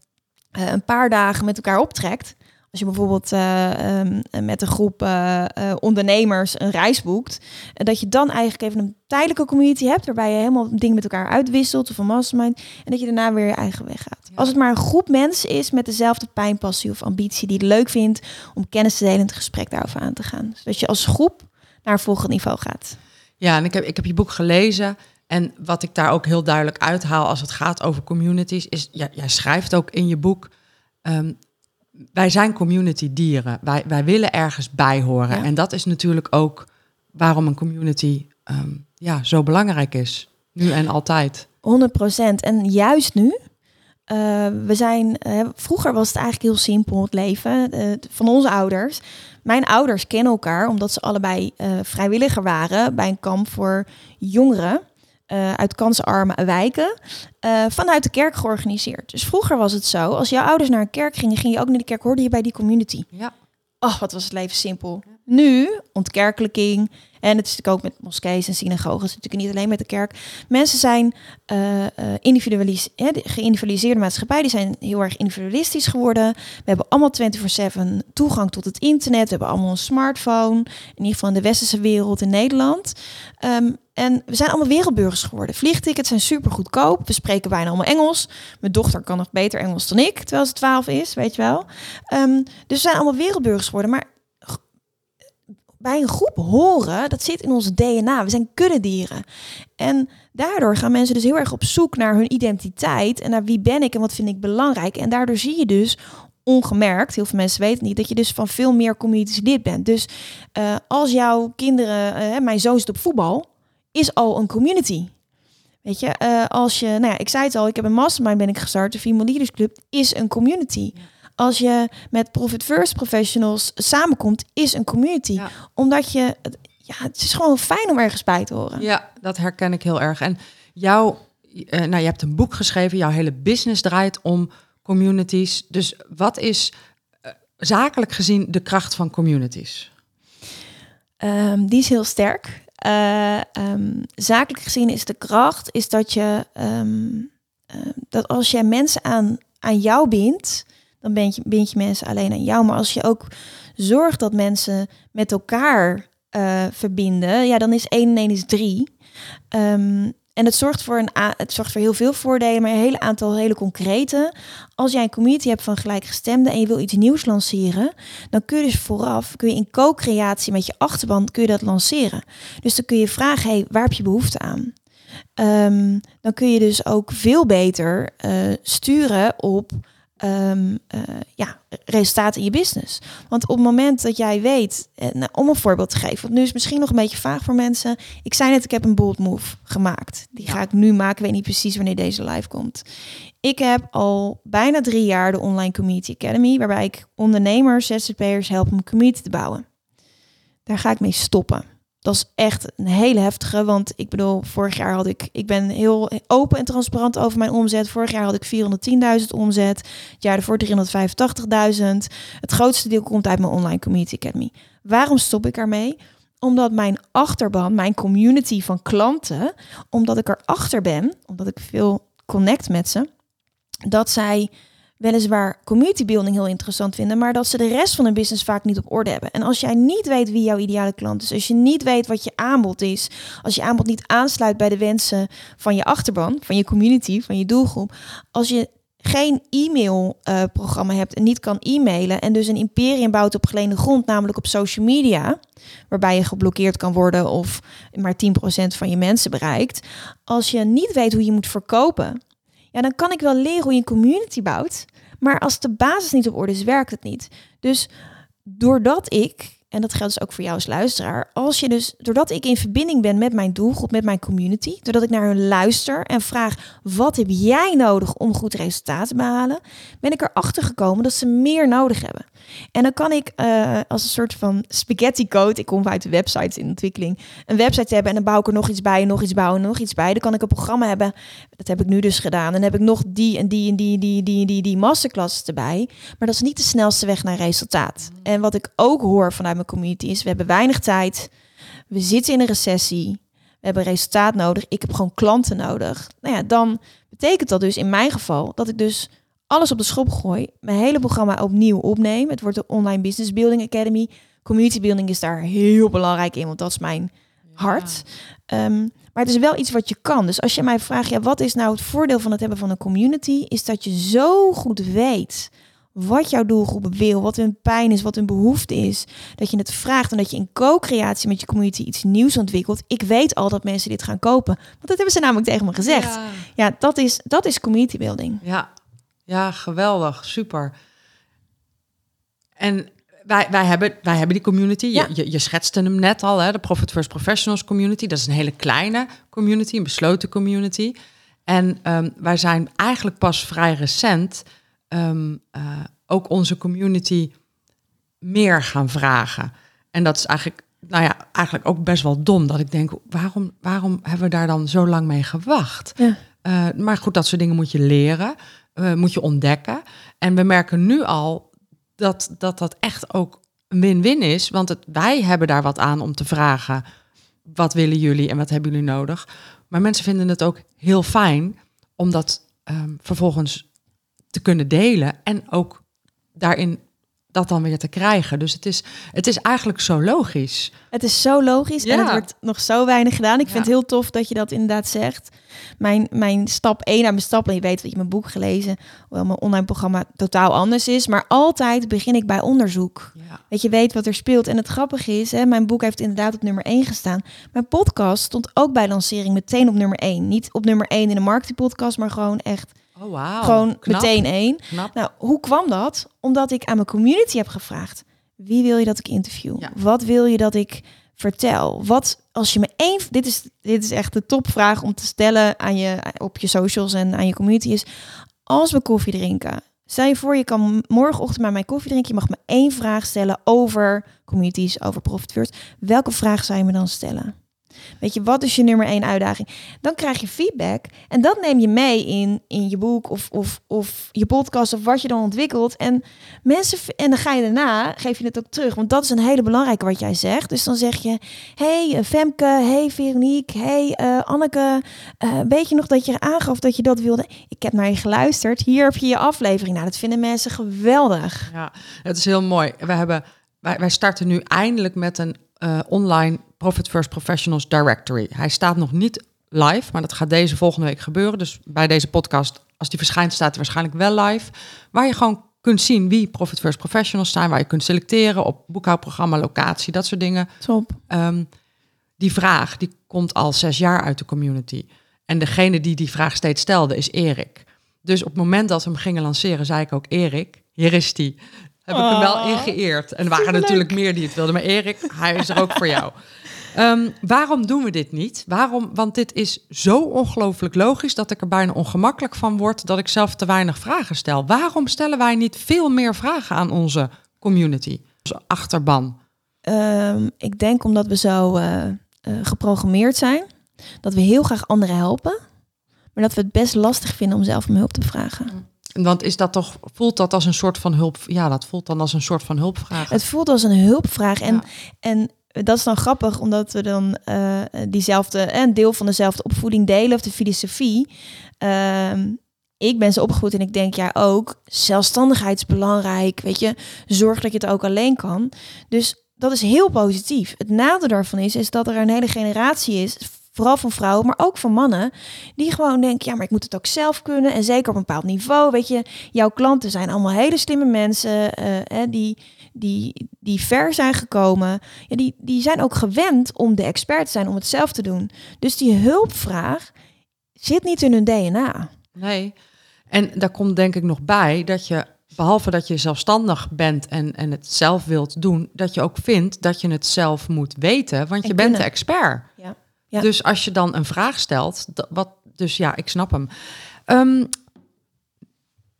uh, een paar dagen met elkaar optrekt. Als je bijvoorbeeld uh, um, met een groep uh, ondernemers een reis boekt, dat je dan eigenlijk even een tijdelijke community hebt, waarbij je helemaal dingen met elkaar uitwisselt of een mastermind, en dat je daarna weer je eigen weg gaat. Ja. Als het maar een groep mensen is met dezelfde pijnpassie of ambitie, die het leuk vindt om kennis te delen en het gesprek daarover aan te gaan. Zodat je als groep naar een volgend niveau gaat. Ja, en ik heb, ik heb je boek gelezen. En wat ik daar ook heel duidelijk uithaal als het gaat over communities, is, ja, jij schrijft ook in je boek. Um, wij zijn community dieren. Wij, wij willen ergens bij horen. Ja. En dat is natuurlijk ook waarom een community um, ja, zo belangrijk is. Nu en altijd. 100 procent. En juist nu. Uh, we zijn, uh, vroeger was het eigenlijk heel simpel, het leven uh, van onze ouders. Mijn ouders kennen elkaar omdat ze allebei vrijwilliger waren bij een kamp voor jongeren uh, uit kansarme wijken uh, vanuit de kerk georganiseerd. Dus vroeger was het zo, als jouw ouders naar een kerk gingen, ging je ook naar de kerk, hoorde je bij die community. Ja. Oh, wat was het leven simpel. Nu, ontkerkelijking, en het is natuurlijk ook met moskees en synagoges, natuurlijk niet alleen met de kerk. Mensen zijn uh, individualis de geïndividualiseerde maatschappij, die zijn heel erg individualistisch geworden. We hebben allemaal 24/7 toegang tot het internet, we hebben allemaal een smartphone, in ieder geval in de westerse wereld in Nederland. Um, en we zijn allemaal wereldburgers geworden. Vliegtickets zijn super goedkoop. We spreken bijna allemaal Engels. Mijn dochter kan nog beter Engels dan ik, terwijl ze 12 is, weet je wel. Um, dus we zijn allemaal wereldburgers geworden. Maar bij een groep horen, dat zit in onze DNA. We zijn kuddedieren. En daardoor gaan mensen dus heel erg op zoek naar hun identiteit en naar wie ben ik en wat vind ik belangrijk. En daardoor zie je dus ongemerkt, heel veel mensen weten niet, dat je dus van veel meer communities lid bent. Dus uh, als jouw kinderen, uh, mijn zoon zit op voetbal, is al een community. Weet je, uh, als je, nou ja, ik zei het al, ik heb een mastermind ben ik gestart, de Female Leaders Club is een community. Ja als je met Profit First professionals samenkomt, is een community. Ja. Omdat je, ja, het is gewoon fijn om ergens bij te horen. Ja, dat herken ik heel erg. En jouw, uh, nou, je hebt een boek geschreven, jouw hele business draait om communities. Dus wat is uh, zakelijk gezien de kracht van communities? Um, die is heel sterk. Uh, zakelijk gezien is de kracht is dat je um, dat als jij mensen aan, aan jou bindt, dan bind je, bind je mensen alleen aan jou. Maar als je ook zorgt dat mensen met elkaar uh, verbinden, ja, dan is 1 en 1 is 3. Um, en het zorgt, voor een het zorgt voor heel veel voordelen, maar een hele aantal hele concrete. Als jij een community hebt van gelijkgestemden en je wil iets nieuws lanceren, dan kun je dus vooraf, kun je in co-creatie met je achterban, kun je dat lanceren. Dus dan kun je vragen, hey, waar heb je behoefte aan? Um, dan kun je dus ook veel beter uh, sturen op ehm, eh, ja, resultaten in je business. Want op het moment dat jij weet, eh, nou, om een voorbeeld te geven, want nu is het misschien nog een beetje vaag voor mensen. Ik zei net, ik heb een bold move gemaakt. Die ga ik nu maken. Ik weet niet precies wanneer deze live komt. Ik heb al bijna drie jaar de Online Community Academy, waarbij ik ondernemers, ZZP'ers help om community te bouwen. Daar ga ik mee stoppen. Dat is echt een hele heftige, want ik bedoel, vorig jaar had ik, ik ben heel open en transparant over mijn omzet. Vorig jaar had ik 410.000 omzet, het jaar ervoor 385.000. Het grootste deel komt uit mijn Online Community Academy. Waarom stop ik ermee? Omdat mijn achterban, mijn community van klanten, omdat ik erachter ben, omdat ik veel connect met ze, dat zij weliswaar community building heel interessant vinden, maar dat ze de rest van hun business vaak niet op orde hebben. En als jij niet weet wie jouw ideale klant is, als je niet weet wat je aanbod is, als je aanbod niet aansluit bij de wensen van je achterban, van je community, van je doelgroep, als je geen e-mailprogramma uh, hebt en niet kan e-mailen en dus een imperium bouwt op geleende grond, namelijk op social media, waarbij je geblokkeerd kan worden of maar 10% van je mensen bereikt. Als je niet weet hoe je moet verkopen, ja, dan kan ik wel leren hoe je een community bouwt. Maar als de basis niet op orde is, werkt het niet. Dus doordat ik, en dat geldt dus ook voor jou als luisteraar, als je dus, doordat ik in verbinding ben met mijn doelgroep, met mijn community, doordat ik naar hun luister en vraag, wat heb jij nodig om goed resultaat te behalen, ben ik erachter gekomen dat ze meer nodig hebben. En dan kan ik uh, als een soort van spaghetti code, ik kom uit de websites in ontwikkeling, een website hebben en dan bouw ik er nog iets bij, nog iets bouwen, nog iets bij. Dan kan ik een programma hebben, dat heb ik nu dus gedaan. En dan heb ik nog die en die en die, die, die, die, die masterclasses erbij. Maar dat is niet de snelste weg naar resultaat. En wat ik ook hoor vanuit mijn community is, we hebben weinig tijd, we zitten in een recessie, we hebben resultaat nodig, ik heb gewoon klanten nodig. Nou ja, dan betekent dat dus in mijn geval dat ik dus alles op de schop gooi, mijn hele programma opnieuw opneem. Het wordt de Online Business Building Academy. Community building is daar heel belangrijk in, want dat is mijn hart. Ehm, maar het is wel iets wat je kan. Dus als je mij vraagt, ja, wat is nou het voordeel van het hebben van een community? Is dat je zo goed weet wat jouw doelgroep wil, wat hun pijn is, wat hun behoefte is. Dat je het vraagt en dat je in co-creatie met je community iets nieuws ontwikkelt. Ik weet al dat mensen dit gaan kopen. Want dat hebben ze namelijk tegen me gezegd. Ja, ja dat, is, dat is community building. Ja, ja, geweldig, super. En wij, wij, hebben, wij hebben die community. Ja. Je, je, schetste hem net al, hè, de Profit First Professionals community. Dat is een hele kleine community, een besloten community. En um, wij zijn eigenlijk pas vrij recent um, uh, ook onze community meer gaan vragen. En dat is eigenlijk, nou ja, eigenlijk ook best wel dom. Dat ik denk, waarom, waarom hebben we daar dan zo lang mee gewacht? Ja. Uh, maar goed, dat soort dingen moet je leren uh, moet je ontdekken. En we merken nu al dat dat, dat echt ook een win-win is. Want het, wij hebben daar wat aan om te vragen: wat willen jullie en wat hebben jullie nodig? Maar mensen vinden het ook heel fijn om dat um, vervolgens te kunnen delen en ook daarin dat dan weer te krijgen. Dus het is, het is eigenlijk zo logisch. Het is zo logisch en het wordt nog zo weinig gedaan. Ik vind het heel tof dat je dat inderdaad zegt. Mijn, mijn stap 1 naar mijn stap, en je weet dat je mijn boek gelezen, hoewel mijn online programma totaal anders is, maar altijd begin ik bij onderzoek. Ja. Dat je weet wat er speelt. En het grappige is, hè, mijn boek heeft inderdaad op nummer 1 gestaan. Mijn podcast stond ook bij lancering meteen op nummer 1. Niet op nummer 1 in de marketingpodcast, maar gewoon echt Oh, wow. Gewoon meteen één. Nou, hoe kwam dat? Omdat ik aan mijn community heb gevraagd: wie wil je dat ik interview? Wat wil je dat ik vertel? Wat als je me één. Dit is, dit is echt de topvraag om te stellen aan je, op je socials en aan je community: is als we koffie drinken. Stel je voor, je kan morgenochtend maar mijn koffie drinken. Je mag me één vraag stellen over communities, over Profit First. Welke vraag zou je me dan stellen? Weet je, wat is je nummer één uitdaging? Dan krijg je feedback en dat neem je mee in, in je boek of, of, of je podcast of wat je dan ontwikkelt. En mensen, en dan ga je daarna, geef je het ook terug. Want dat is een hele belangrijke wat jij zegt. Dus dan zeg je, hey uh, Femke, hey Veronique, hey uh, Anneke, uh, weet je nog dat je aangaf dat je dat wilde? Ik heb naar je geluisterd, hier heb je je aflevering. Nou, dat vinden mensen geweldig. Ja, het is heel mooi. We hebben, wij, wij starten nu eindelijk met een online Profit First Professionals Directory. Hij staat nog niet live, maar dat gaat deze volgende week gebeuren. Dus bij deze podcast, als die verschijnt, staat hij waarschijnlijk wel live. Waar je gewoon kunt zien wie Profit First Professionals zijn, waar je kunt selecteren op boekhoudprogramma, locatie, dat soort dingen. Top. Um, die vraag, die komt al zes jaar uit de community. En degene die die vraag steeds stelde, is Erik. Dus op het moment dat we hem gingen lanceren, zei ik ook, Erik, hier is die. Heb ik hem wel Oh, ingeëerd. En er waren natuurlijk meer die het wilden. Maar Erik, hij is er ook voor jou. Ehm, waarom doen we dit niet? Waarom? Want dit is zo ongelooflijk logisch dat ik er bijna ongemakkelijk van word dat ik zelf te weinig vragen stel. Waarom stellen wij niet veel meer vragen aan onze community, onze achterban? Ehm, ik denk omdat we zo eh, eh, geprogrammeerd zijn, dat we heel graag anderen helpen, maar dat we het best lastig vinden om zelf om hulp te vragen. Want is dat toch, voelt dat als een soort van hulp? Ja, dat voelt dan als een soort van hulpvraag. Het voelt als een hulpvraag en, Ja. en dat is dan grappig, omdat we dan eh, diezelfde, een deel van dezelfde opvoeding delen of de filosofie. Ehm, ik ben zo opgevoed en ik denk jij ook. Zelfstandigheid is belangrijk. Weet je, zorg dat je het ook alleen kan. Dus dat is heel positief. Het nadeel daarvan is, is dat er een hele generatie is, vooral van vrouwen, maar ook van mannen, die gewoon denken, ja, maar ik moet het ook zelf kunnen. En zeker op een bepaald niveau. Weet je, jouw klanten zijn allemaal hele slimme mensen, eh, hè, die, die, die ver zijn gekomen. Ja, die, die zijn ook gewend om de expert te zijn, om het zelf te doen. Dus die hulpvraag zit niet in hun DNA. Nee. En daar komt denk ik nog bij dat je, behalve dat je zelfstandig bent en, en het zelf wilt doen, dat je ook vindt dat je het zelf moet weten, want En je bent de expert. Ja. Ja. Dus als je dan een vraag stelt, wat, dus ja, ik snap hem. Ehm,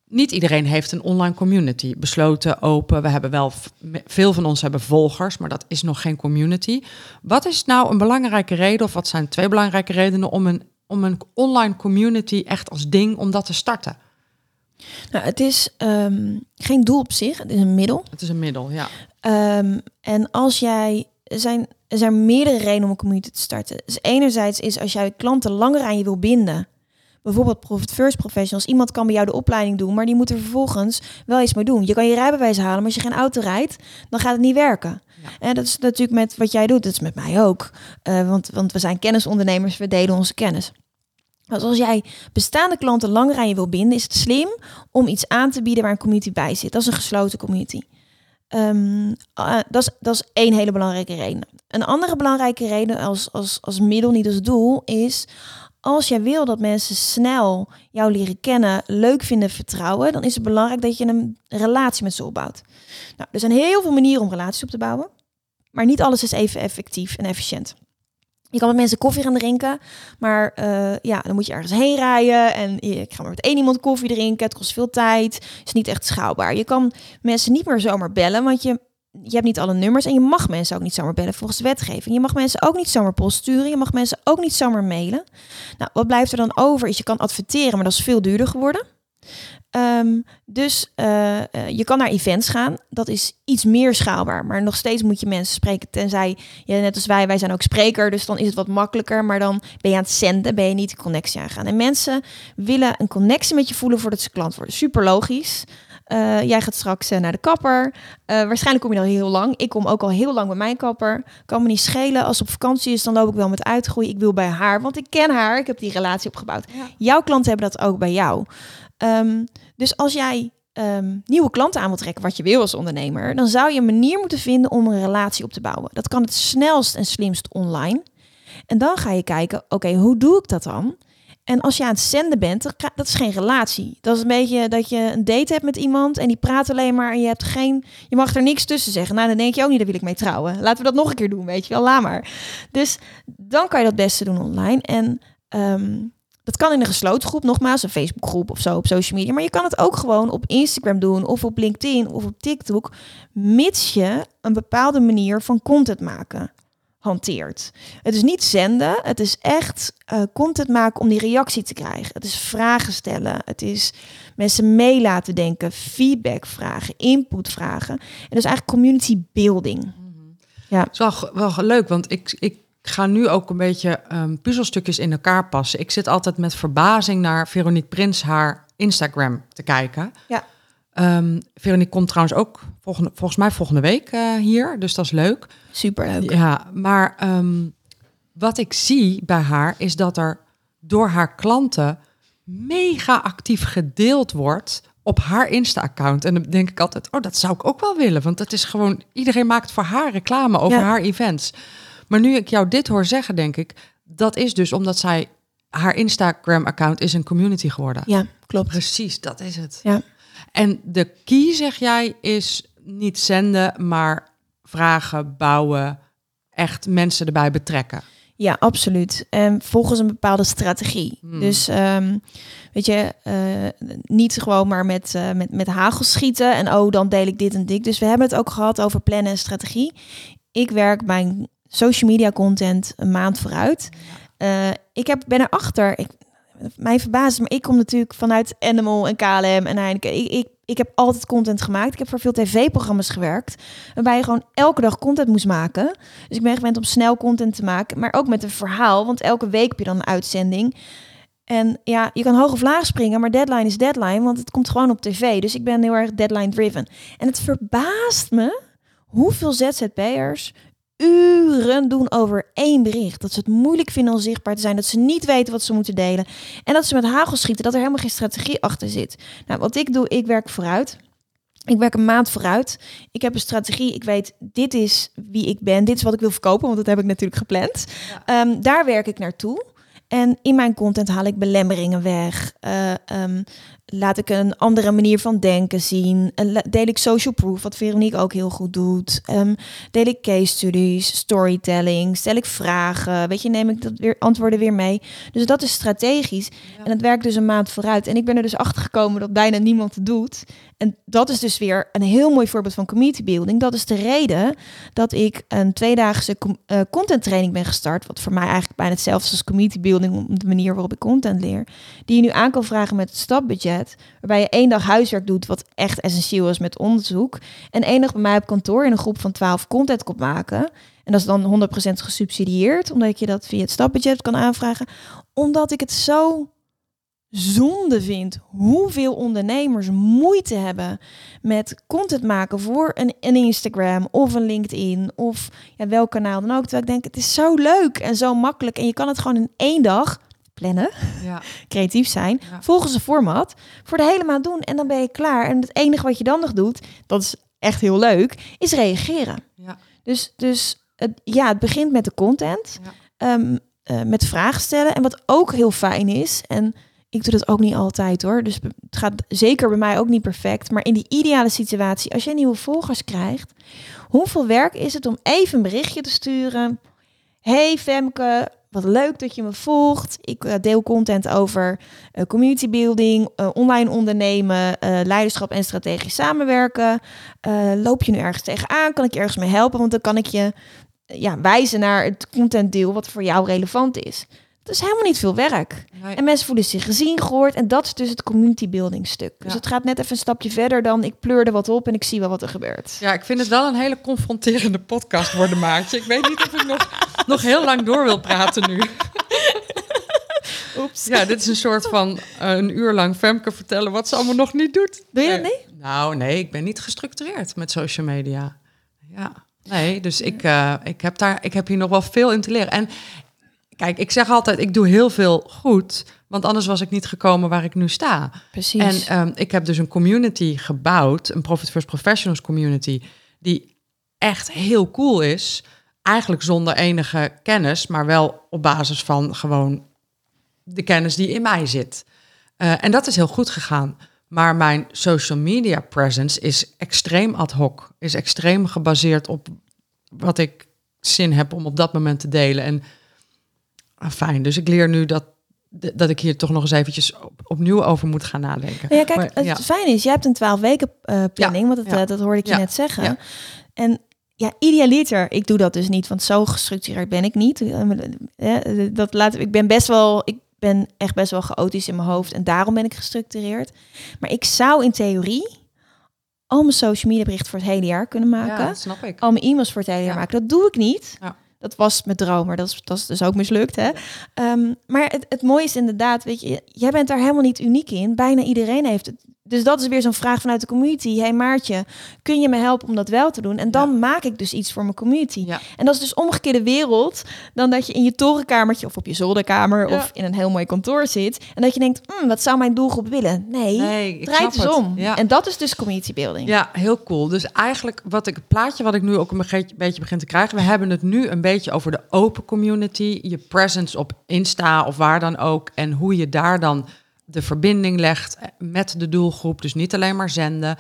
niet iedereen heeft een online community. Besloten, open. We hebben wel, veel van ons hebben volgers, maar dat is nog geen community. Wat is nou een belangrijke reden, of wat zijn twee belangrijke redenen om een, om een online community echt als ding om dat te starten? Nou, het is ehm, geen doel op zich, het is een middel. Het is een middel, ja. Ehm, en als jij, zijn, er zijn meerdere redenen om een community te starten. Dus enerzijds is als jij klanten langer aan je wil binden. Bijvoorbeeld Profit First Professionals. Iemand kan bij jou de opleiding doen, maar die moet er vervolgens wel iets mee doen. Je kan je rijbewijs halen, maar als je geen auto rijdt, dan gaat het niet werken. Ja. En dat is natuurlijk met wat jij doet, dat is met mij ook. Eh, want, want we zijn kennisondernemers, we delen onze kennis. Dus als jij bestaande klanten langer aan je wil binden, is het slim om iets aan te bieden waar een community bij zit. Dat is een gesloten community. Ehm, eh, dat, is, dat is één hele belangrijke reden. Een andere belangrijke reden als, als, als middel, niet als doel, is als jij wil dat mensen snel jou leren kennen, leuk vinden, vertrouwen, dan is het belangrijk dat je een relatie met ze opbouwt. Nou, er zijn heel veel manieren om relaties op te bouwen, maar niet alles is even effectief en efficiënt. Je kan met mensen koffie gaan drinken, maar eh, ja, dan moet je ergens heen rijden en ik ga maar met één iemand koffie drinken. Het kost veel tijd, is niet echt schaalbaar. Je kan mensen niet meer zomaar bellen, want je, je hebt niet alle nummers en je mag mensen ook niet zomaar bellen volgens wetgeving. Je mag mensen ook niet zomaar post sturen, je mag mensen ook niet zomaar mailen. Nou, wat blijft er dan over is je kan adverteren, maar dat is veel duurder geworden. Ehm, dus eh, eh, je kan naar events gaan. Dat is iets meer schaalbaar. Maar nog steeds moet je mensen spreken. Tenzij, je, net als wij, wij zijn ook spreker. Dus dan is het wat makkelijker. Maar dan ben je aan het zenden. Ben je niet de connectie aangaan. En mensen willen een connectie met je voelen voordat ze klant worden. Super logisch. Eh, jij gaat straks eh, naar de kapper. Eh, waarschijnlijk kom je al heel lang. Ik kom ook al heel lang bij mijn kapper. Kan me niet schelen. Als ze op vakantie is, dan loop ik wel met uitgroei. Ik wil bij haar, want ik ken haar. Ik heb die relatie opgebouwd. Ja. Jouw klanten hebben dat ook bij jou. Ehm, dus als jij ehm, nieuwe klanten aan wilt trekken, wat je wil als ondernemer, dan zou je een manier moeten vinden om een relatie op te bouwen. Dat kan het snelst en slimst online. En dan ga je kijken, oké, hoe doe ik dat dan? En als je aan het zenden bent, dat is geen relatie. Dat is een beetje dat je een date hebt met iemand en die praat alleen maar en je hebt geen, je mag er niks tussen zeggen. Nou, dan denk je ook niet, daar wil ik mee trouwen. Laten we dat nog een keer doen, weet je wel, laat maar. Dus dan kan je dat beste doen online. En ehm, dat kan in een gesloten groep, nogmaals, een Facebookgroep of zo op social media. Maar je kan het ook gewoon op Instagram doen of op LinkedIn of op TikTok, mits je een bepaalde manier van content maken hanteert. Het is niet zenden, het is echt eh, content maken om die reactie te krijgen. Het is vragen stellen, het is mensen mee laten denken, feedback vragen, input vragen. En dat is eigenlijk community building. Het is wel, leuk, want ik, ik ga nu ook een beetje ehm, puzzelstukjes in elkaar passen. Ik zit altijd met verbazing naar Veronique Prins haar Instagram te kijken. Ja. Ehm, Veronique komt trouwens ook volgende, volgens mij volgende week eh, hier, dus dat is leuk. Superleuk. Ja, maar ehm, wat ik zie bij haar is dat er door haar klanten mega actief gedeeld wordt op haar Insta-account. En dan denk ik altijd, oh, dat zou ik ook wel willen. Want dat is gewoon, iedereen maakt voor haar reclame over Ja. haar events. Maar nu ik jou dit hoor zeggen, denk ik, dat is dus omdat zij, haar Instagram-account is een community geworden. Ja. Klopt. Precies, dat is het. Ja. En de key, zeg jij, is niet zenden, maar vragen, bouwen, echt mensen erbij betrekken. Ja, absoluut. En volgens een bepaalde strategie. Hmm. Dus ehm, weet je, eh, niet gewoon maar met, eh, met, met hagel schieten en oh, dan deel ik dit en dit. Dus we hebben het ook gehad over plannen en strategie. Ik werk mijn social media content een maand vooruit. Eh, ik heb, ben erachter, ik, mij verbaast, maar ik kom natuurlijk vanuit Animal en KLM en Heineken. Ik, ik, ik heb altijd content gemaakt. Ik heb voor veel tv-programma's gewerkt, waarbij je gewoon elke dag content moest maken. Dus ik ben gewend om snel content te maken, maar ook met een verhaal, want elke week heb je dan een uitzending. En ja, je kan hoog of laag springen, maar deadline is deadline, want het komt gewoon op tv. Dus ik ben heel erg deadline driven. En het verbaast me hoeveel ZZP'ers uren doen over één bericht. Dat ze het moeilijk vinden om zichtbaar te zijn. Dat ze niet weten wat ze moeten delen. En dat ze met hagel schieten. Dat er helemaal geen strategie achter zit. Nou, wat ik doe, ik werk vooruit. Ik werk een maand vooruit. Ik heb een strategie. Ik weet, dit is wie ik ben. Dit is wat ik wil verkopen, want dat heb ik natuurlijk gepland. Ehm, daar werk ik naartoe. En in mijn content haal ik belemmeringen weg. Eh, ehm, laat ik een andere manier van denken zien. Deel ik social proof, wat Veronique ook heel goed doet. Ehm, deel ik case studies, storytelling, stel ik vragen. Weet je, neem ik dat weer antwoorden weer mee. Dus dat is strategisch. En het werkt dus een maand vooruit. En ik ben er dus achter gekomen dat bijna niemand het doet. En dat is dus weer een heel mooi voorbeeld van community building. Dat is de reden dat ik een tweedaagse eh, content training ben gestart. Wat voor mij eigenlijk bijna hetzelfde is als community building. Om de manier waarop ik content leer. Die je nu aan kan vragen met het stapbudget. Waarbij je één dag huiswerk doet wat echt essentieel is met onderzoek. En één dag bij mij op kantoor in een groep van 12 content komt maken. En dat is dan 100% gesubsidieerd. Omdat je dat via het stapbudget kan aanvragen. Omdat ik het zo zonde vind hoeveel ondernemers moeite hebben met content maken voor een, Instagram of een LinkedIn of ja, welk kanaal dan ook. Terwijl ik denk, het is zo leuk en zo makkelijk en je kan het gewoon in één dag plannen, Ja. creatief zijn, Ja. volgens een format, voor de hele maand doen en dan ben je klaar. En het enige wat je dan nog doet, dat is echt heel leuk, is reageren. Ja. Dus, dus het, ja, het begint met de content, ehm, eh, met vragen stellen. En wat ook heel fijn is, en ik doe dat ook niet altijd hoor, dus het gaat zeker bij mij ook niet perfect. Maar in die ideale situatie, als je nieuwe volgers krijgt, hoeveel werk is het om even een berichtje te sturen? Hey Femke, wat leuk dat je me volgt. Ik eh, deel content over eh, community building, eh, online ondernemen, leiderschap en strategisch samenwerken. Loop je nu ergens tegenaan? Kan ik je ergens mee helpen? Want dan kan ik je ja, wijzen naar het contentdeel wat voor jou relevant is. Dat is helemaal niet veel werk. Nee. En mensen voelen zich gezien, gehoord. En dat is dus het community building stuk. Dus Ja. het gaat net even een stapje verder dan ik pleur er wat op en ik zie wel wat er gebeurt. Ja, ik vind het wel een hele confronterende podcast worden, Maartje. Ik weet niet of ik nog, nog heel lang door wil praten nu. Oeps. Ja, dit is een soort van eh, een uur lang Femke vertellen wat ze allemaal nog niet doet. Doe je dat niet? Nou, nee, ik ben niet gestructureerd met social media. Ja, nee, dus ik, eh, ik, heb daar, ik heb hier nog wel veel in te leren. En kijk, ik zeg altijd, ik doe heel veel goed, want anders was ik niet gekomen waar ik nu sta. Precies. En ehm, ik heb dus een community gebouwd, een Profit First Professionals community, die echt heel cool is. Eigenlijk zonder enige kennis, maar wel op basis van gewoon de kennis die in mij zit. Eh, en dat is heel goed gegaan. Maar mijn social media presence is extreem ad hoc. Is extreem gebaseerd op wat ik zin heb om op dat moment te delen. En ah, fijn, dus ik leer nu dat, dat ik hier toch nog eens eventjes op- opnieuw over moet gaan nadenken. Nou ja, kijk, Maar, het ja. fijne is, je hebt een 12 weken eh, planning, want dat, ja. eh, dat hoorde ik je net zeggen. En ja, idealiter, ik doe dat dus niet, want zo gestructureerd ben ik niet. Eh, Dat laat, ik ben best wel, ik ben echt best wel chaotisch in mijn hoofd en daarom ben ik gestructureerd. Maar ik zou in theorie al mijn social media berichten voor het hele jaar kunnen maken. Ja, dat snap ik. al mijn e-mails voor het hele jaar Ja. maken. Dat doe ik niet. Ja. Dat was mijn droom, maar dat is, is dus ook mislukt. Hè? Ehm, maar het, het mooie is inderdaad, weet je, jij bent daar helemaal niet uniek in. Bijna iedereen heeft het. Dus dat is weer zo'n vraag vanuit de community. Hey Maartje, kun je me helpen om dat wel te doen? En dan maak ik dus iets voor mijn community. Ja. En dat is dus omgekeerde wereld dan dat je in je torenkamertje of op je zolderkamer Ja. of in een heel mooi kantoor zit. En dat je denkt, "Hmm, wat zou mijn doelgroep willen? Nee, Nee, ik draait dus het. om. En dat is dus community building. Ja, heel cool. Dus eigenlijk wat ik, het plaatje wat ik nu ook een beetje, beetje begin te krijgen. We hebben het nu een beetje over de open community. Je presence op Insta of waar dan ook. En hoe je daar dan de verbinding legt met de doelgroep. Dus niet alleen maar zenden.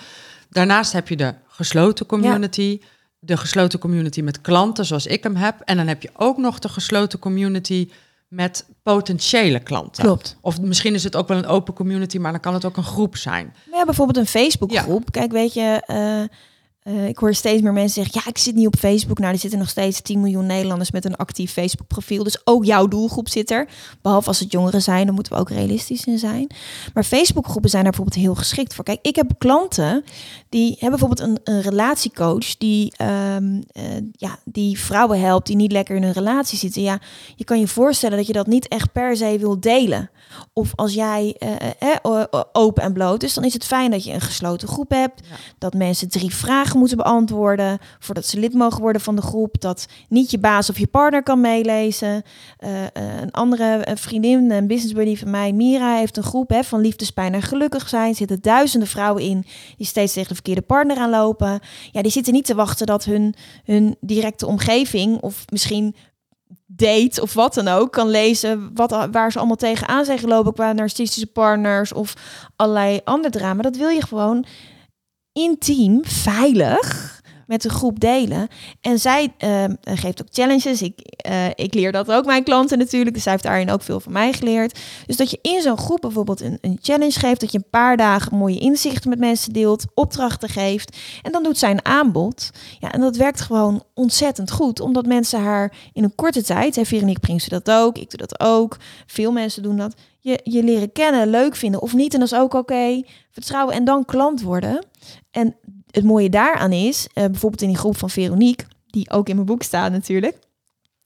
Daarnaast heb je de gesloten community. De gesloten community met klanten, zoals ik hem heb. En dan heb je ook nog de gesloten community met potentiële klanten. Klopt. Of misschien is het ook wel een open community, maar dan kan het ook een groep zijn. Ja, bijvoorbeeld een Facebookgroep. Kijk, weet je, eh, eh, ik hoor steeds meer mensen zeggen, ja, ik zit niet op Facebook. Nou, er zitten nog steeds 10 miljoen Nederlanders met een actief Facebook profiel. Dus ook jouw doelgroep zit er. Behalve als het jongeren zijn, dan moeten we ook realistisch in zijn. Maar Facebook groepen zijn daar bijvoorbeeld heel geschikt voor. Kijk, ik heb klanten die hebben bijvoorbeeld een, een relatiecoach die, ehm, eh, ja, die vrouwen helpt die niet lekker in een relatie zitten. Ja, je kan je voorstellen dat je dat niet echt per se wil delen. Of als jij uh, open en bloot is, dan is het fijn dat je een gesloten groep hebt. Dat mensen drie vragen moeten beantwoorden voordat ze lid mogen worden van de groep. Dat niet je baas of je partner kan meelezen. een andere vriendin, een business buddy van mij, Mira, heeft een groep hè, van liefdespijn en gelukkig zijn. Er zitten duizenden vrouwen in die steeds tegen de verkeerde partner aanlopen. Ja, die zitten niet te wachten dat hun, hun directe omgeving of misschien date of wat dan ook kan lezen wat, waar ze allemaal tegenaan zijn gelopen qua narcistische partners of allerlei ander drama. Dat wil je gewoon intiem, veilig met de groep delen. En zij uh, geeft ook challenges. Ik, uh, ik leer dat ook mijn klanten natuurlijk. Dus zij heeft daarin ook veel van mij geleerd. Dus dat je in zo'n groep bijvoorbeeld een, een challenge geeft. Dat je een paar dagen mooie inzichten met mensen deelt. Opdrachten geeft. En dan doet zij een aanbod. Ja, en dat werkt gewoon ontzettend goed. Omdat mensen haar in een korte tijd... Hè, Veronique Prinsen dat ook. Ik doe dat ook. Veel mensen doen dat. Je, je leren kennen, leuk vinden of niet. En dat is ook oké. Vertrouwen en dan klant worden. En het mooie daaraan is, uh, bijvoorbeeld in die groep van Veronique, die ook in mijn boek staat natuurlijk,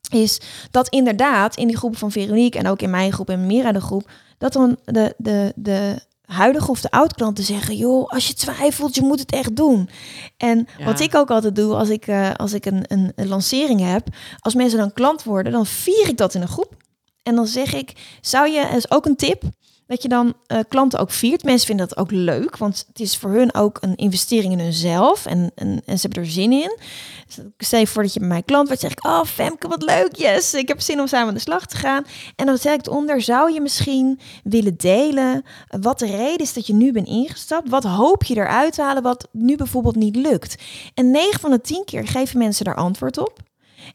is dat inderdaad in die groep van Veronique en ook in mijn groep en Mira de groep, dat dan de, de, de huidige of de oud-klanten zeggen, joh, als je twijfelt, je moet het echt doen. En wat ik ook altijd doe als ik, uh, als ik een, een, een lancering heb, als mensen dan klant worden, dan vier ik dat in een groep. En dan zeg ik, zou je, is ook een tip, dat je dan uh, klanten ook viert. Mensen vinden dat ook leuk, want het is voor hun ook een investering in hunzelf en, en, en ze hebben er zin in. Dus stel je voor dat je bij mijn klant wordt, zeg ik, oh Femke, wat leuk, yes, ik heb zin om samen aan de slag te gaan. En dan zeg ik eronder, zou je misschien willen delen wat de reden is dat je nu bent ingestapt? Wat hoop je eruit te halen wat nu bijvoorbeeld niet lukt? En 9 van de 10 keer geven mensen daar antwoord op.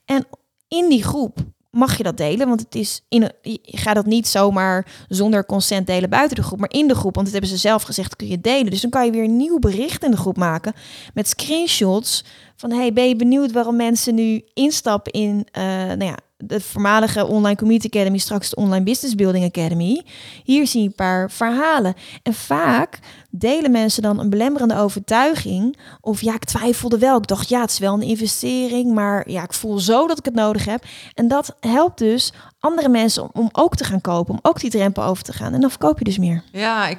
En in die groep mag je dat delen. Want het is in je gaat dat niet zomaar zonder consent delen buiten de groep, maar in de groep. Want dat hebben ze zelf gezegd, kun je delen. Dus dan kan je weer een nieuw bericht in de groep maken met screenshots van hey, ben je benieuwd waarom mensen nu instappen in uh, nou ja, de voormalige Online Community Academy, straks de Online Business Building Academy. Hier zie je een paar verhalen. En vaak delen mensen dan een belemmerende overtuiging. Of ja, ik twijfelde wel. Ik dacht, ja, het is wel een investering. Maar ja, ik voel zo dat ik het nodig heb. En dat helpt dus andere mensen om, ook te gaan kopen. Om ook die drempel over te gaan. En dan verkoop je dus meer. Ja, ik,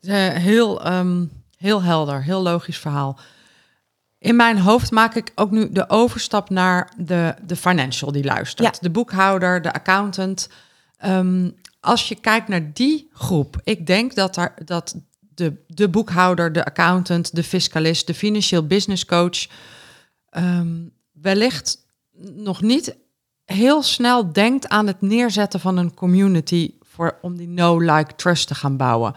heel, um, heel helder. Heel logisch verhaal. In mijn hoofd maak ik ook nu de overstap naar de, de financial die luistert. Ja. De boekhouder, de accountant. Um, als je kijkt naar die groep, ik denk dat, daar, dat de, de boekhouder, de accountant, de fiscalist, de financieel business coach um, wellicht nog niet heel snel denkt aan het neerzetten van een community voor, om die no like trust te gaan bouwen.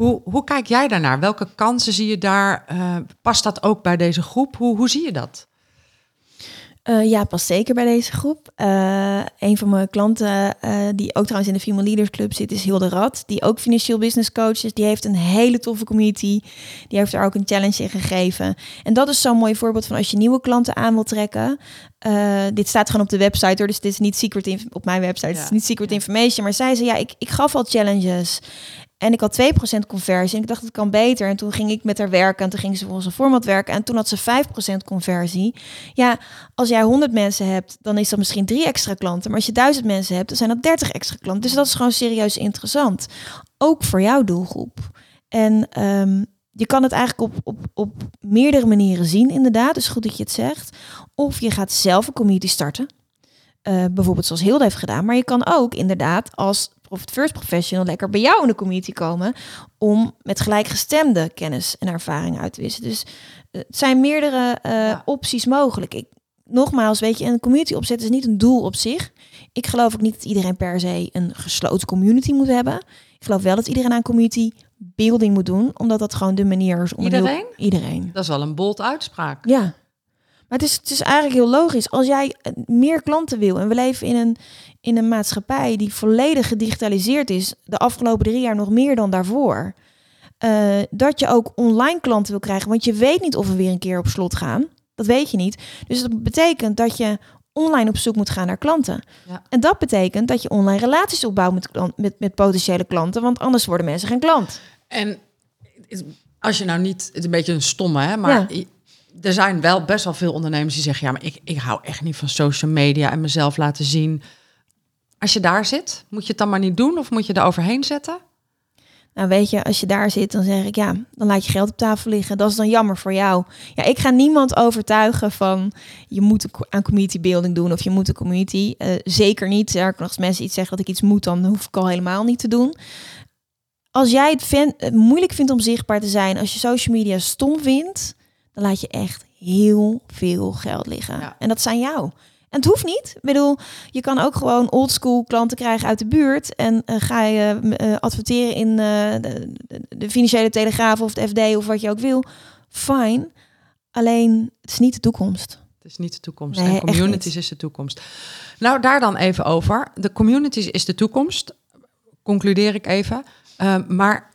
Hoe, hoe kijk jij daarnaar? Welke kansen zie je daar? Uh, past dat ook bij deze groep? Hoe, hoe zie je dat? Uh, ja, past zeker bij deze groep. Uh, een van mijn klanten, die ook trouwens in de Female Leaders Club zit, is Hilde Rad. Die ook financieel business coach is. Die heeft een hele toffe community. Die heeft er ook een challenge in gegeven. En dat is zo'n mooi voorbeeld van als je nieuwe klanten aan wil trekken. dit staat gewoon op de website hoor, dus dit is niet secret op mijn website. Ja. Het is niet secret information. Maar zij zei, ja, ik, ik gaf al challenges. En ik had 2% conversie. En ik dacht, het kan beter. En toen ging ik met haar werken. En toen ging ze volgens een format werken. En toen had ze 5% conversie. Ja, als jij 100 mensen hebt, dan is dat misschien drie extra klanten. Maar als je 1000 mensen hebt, dan zijn dat 30 extra klanten. Dus dat is gewoon serieus interessant. Ook voor jouw doelgroep. En um, je kan het eigenlijk op, op, op meerdere manieren zien, inderdaad. Dus goed dat je het zegt. Of je gaat zelf een community starten. Uh, bijvoorbeeld zoals Hilde heeft gedaan. Maar je kan ook inderdaad als of het first professional lekker bij jou in de community komen om met gelijkgestemde kennis en ervaring uit te wisselen. Dus het zijn meerdere uh, opties mogelijk. Ik, nogmaals, weet je, een community opzetten is niet een doel op zich. Ik geloof ook niet dat iedereen per se een gesloten community moet hebben. Ik geloof wel dat iedereen aan community building moet doen, omdat dat gewoon de manier is om heel- Iedereen? iedereen. Dat is wel een bold uitspraak. Ja. Maar het is, het is eigenlijk heel logisch. Als jij eh, meer klanten wil en we leven in een, in een maatschappij die volledig gedigitaliseerd is, de afgelopen drie jaar nog meer dan daarvoor, eh, dat je ook online klanten wil krijgen, want je weet niet of we weer een keer op slot gaan. Dat weet je niet. Dus dat betekent dat je online op zoek moet gaan naar klanten. Ja. En dat betekent dat je online relaties opbouwt met, klant- met, met potentiële klanten, want anders worden mensen geen klant. En als je nou niet, het is een beetje een stomme, hè, maar er zijn wel best wel veel ondernemers die zeggen, ja, maar ik, ik hou echt niet van social media en mezelf laten zien. Als je daar zit, moet je het dan maar niet doen of moet je er overheen zetten? Nou, weet je, als je daar zit, dan zeg ik ja, dan laat je geld op tafel liggen. Dat is dan jammer voor jou. Ja, ik ga niemand overtuigen van je moet aan community building doen of je moet een community. Eh, zeker niet. Nog, als mensen iets zeggen dat ik iets moet, dan hoef ik al helemaal niet te doen. Als jij het het moeilijk vindt om zichtbaar te zijn, als je social media stom vindt, dan laat je echt heel veel geld liggen. Ja. En dat zijn jou. En het hoeft niet. Ik bedoel, je kan ook gewoon oldschool klanten krijgen uit de buurt. En eh, ga je m, eh, adverteren in eh, de, de, de financiële telegraaf of het FD of wat je ook wil. Fine. Alleen, het is niet de toekomst. Het is niet de toekomst. Nee, en communities is de toekomst. Nou, daar dan even over. De communities is de toekomst. Concludeer ik even. Ehm, maar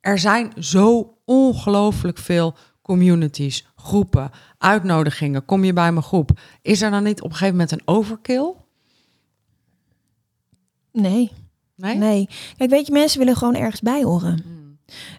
er zijn zo ongelooflijk veel communities, groepen, uitnodigingen. Kom je bij mijn groep? Is er dan niet op een gegeven moment een overkill? Nee, Nee? nee. Kijk, weet je, mensen willen gewoon ergens bij horen.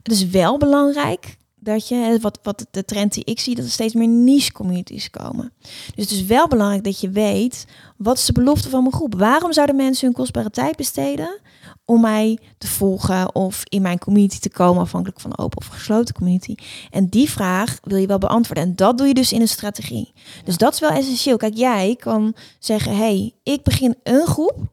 Het is wel belangrijk dat je, hè, wat, wat de trend die ik zie, dat er steeds meer niche communities komen. Dus het is wel belangrijk dat je weet, wat is de belofte van mijn groep? Waarom zouden mensen hun kostbare tijd besteden om mij te volgen of in mijn community te komen, afhankelijk van open of gesloten community? En die vraag wil je wel beantwoorden. En dat doe je dus in een strategie. Dus dat is wel essentieel. Kijk, jij kan zeggen, hey, ik begin een groep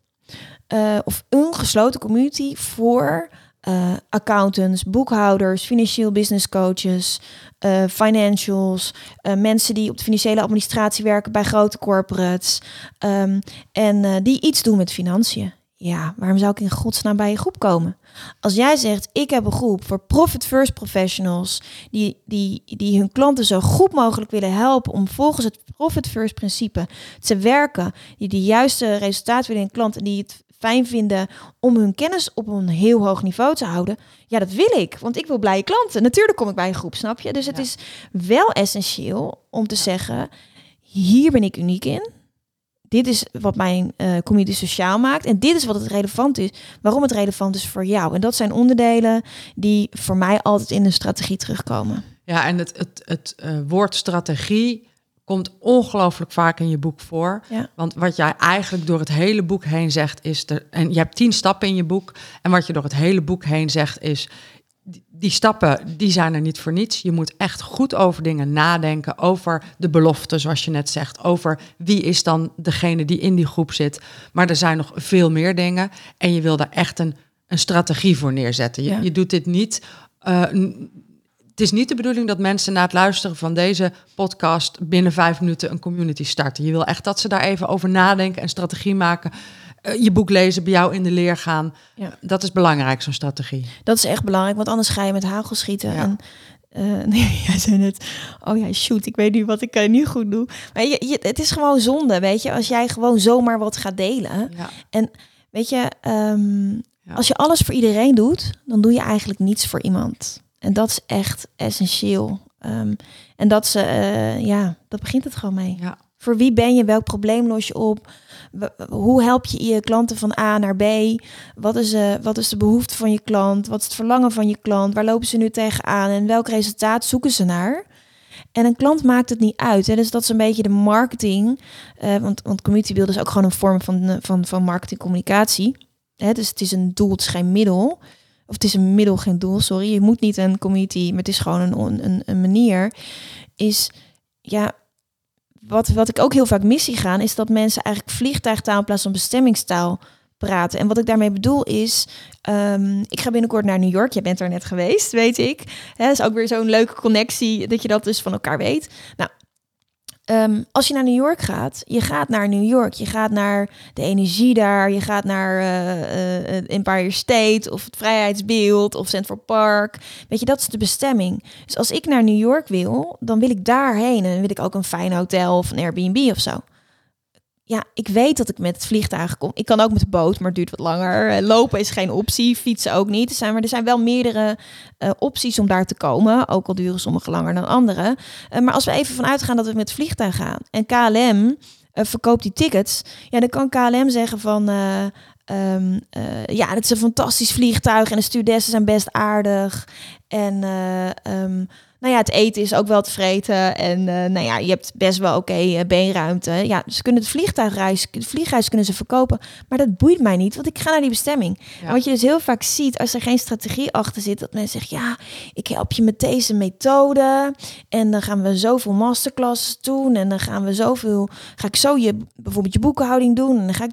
eh, of een gesloten community voor eh, accountants, boekhouders, financieel business coaches, eh, financials, mensen die op de financiële administratie werken bij grote corporates ehm, en die iets doen met financiën. Ja, waarom zou ik in godsnaam bij je groep komen? Als jij zegt, ik heb een groep voor profit first professionals die, die, die hun klanten zo goed mogelijk willen helpen om volgens het profit first principe te werken, die de juiste resultaten willen in klanten, die het fijn vinden om hun kennis op een heel hoog niveau te houden. Ja, dat wil ik, want ik wil blije klanten. Natuurlijk kom ik bij een groep, snap je? Dus het Ja. is wel essentieel om te zeggen, hier ben ik uniek in. Dit is wat mijn eh, community sociaal maakt. En dit is wat het relevant is. Waarom het relevant is voor jou. En dat zijn onderdelen die voor mij altijd in de strategie terugkomen. Ja, en het, het, het eh, woord strategie komt ongelooflijk vaak in je boek voor. Ja. Want wat jij eigenlijk door het hele boek heen zegt is... Er, en je hebt tien stappen in je boek. En wat je door het hele boek heen zegt is... die- stappen, die zijn er niet voor niets. Je moet echt goed over dingen nadenken. Over de belofte, zoals je net zegt. Over wie is dan degene die in die groep zit. Maar er zijn nog veel meer dingen. En je wil daar echt een, een strategie voor neerzetten. Je, Ja. je doet dit niet... eh, het is niet de bedoeling dat mensen na het luisteren van deze podcast binnen vijf minuten een community starten. Je wil echt dat ze daar even over nadenken en strategie maken. Eh, je boek lezen, bij jou in de leer gaan. Ja. Dat is belangrijk, zo'n strategie. Dat is echt belangrijk, want anders ga je met hagel schieten. Ja. En, eh, nee, jij zei net, oh ja, shoot, ik weet nu wat ik uh, nu goed doe. Maar je, je, het is gewoon zonde, weet je, als jij gewoon zomaar wat gaat delen. Ja. Weet je, ehm, als je alles voor iedereen doet, dan doe je eigenlijk niets voor iemand. En dat is echt essentieel. Ehm, en dat ze, eh, ja, dat begint het gewoon mee. Ja. Voor wie ben je? Welk probleem los je op? Hoe help je je klanten van A naar B? Wat is, eh, wat is de behoefte van je klant? Wat is het verlangen van je klant? Waar lopen ze nu tegenaan? En welk resultaat zoeken ze naar? En een klant maakt het niet uit. Hè? Dus dat is een beetje de marketing. eh, want, want community building is ook gewoon een vorm van, eh, van, van marketingcommunicatie. Hè? Dus het is een doel, het is geen middel. Of het is een middel, geen doel, sorry. Je moet niet een community, maar het is gewoon een, een, een manier. Is, ja, wat, wat ik ook heel vaak mis zie gaan, is dat mensen eigenlijk vliegtuigtaal in plaats van bestemmingstaal praten. En wat ik daarmee bedoel is, ehm, ik ga binnenkort naar New York. Jij bent er net geweest, weet ik. Dat is ook weer zo'n leuke connectie, dat je dat dus van elkaar weet. Nou, Ehm, als je naar New York gaat, je gaat naar New York, je gaat naar de energie daar, je gaat naar uh, uh, Empire State of het Vrijheidsbeeld of Central Park. Weet je, dat is de bestemming. Dus als ik naar New York wil, dan wil ik daarheen en wil ik ook een fijn hotel of een Airbnb of zo ja, ik weet dat ik met het vliegtuig kom. Ik kan ook met de boot, maar het duurt wat langer. Eh, lopen is geen optie, fietsen ook niet. Er zijn, maar er zijn wel meerdere uh, opties om daar te komen. Ook al duren sommige langer dan andere. Uh, maar als we even vanuit gaan dat we met het vliegtuig gaan en KLM verkoopt die tickets, ja, dan kan KLM zeggen van. Um, ja, het is een fantastisch vliegtuig en de stewardessen zijn best aardig. En um, nou ja, het eten is ook wel te vreten. En uh, nou ja, je hebt best wel oké okay, uh, beenruimte. Ja, ze kunnen het vliegtuigreis, de vliegreis kunnen ze verkopen. Maar dat boeit mij niet, want ik ga naar die bestemming. En wat je dus heel vaak ziet, als er geen strategie achter zit, dat mensen zeggen, ja, ik help je met deze methode. En dan gaan we zoveel masterclasses doen. En dan gaan we zoveel, ga ik zo je, bijvoorbeeld je boekhouding doen. En dan ga ik,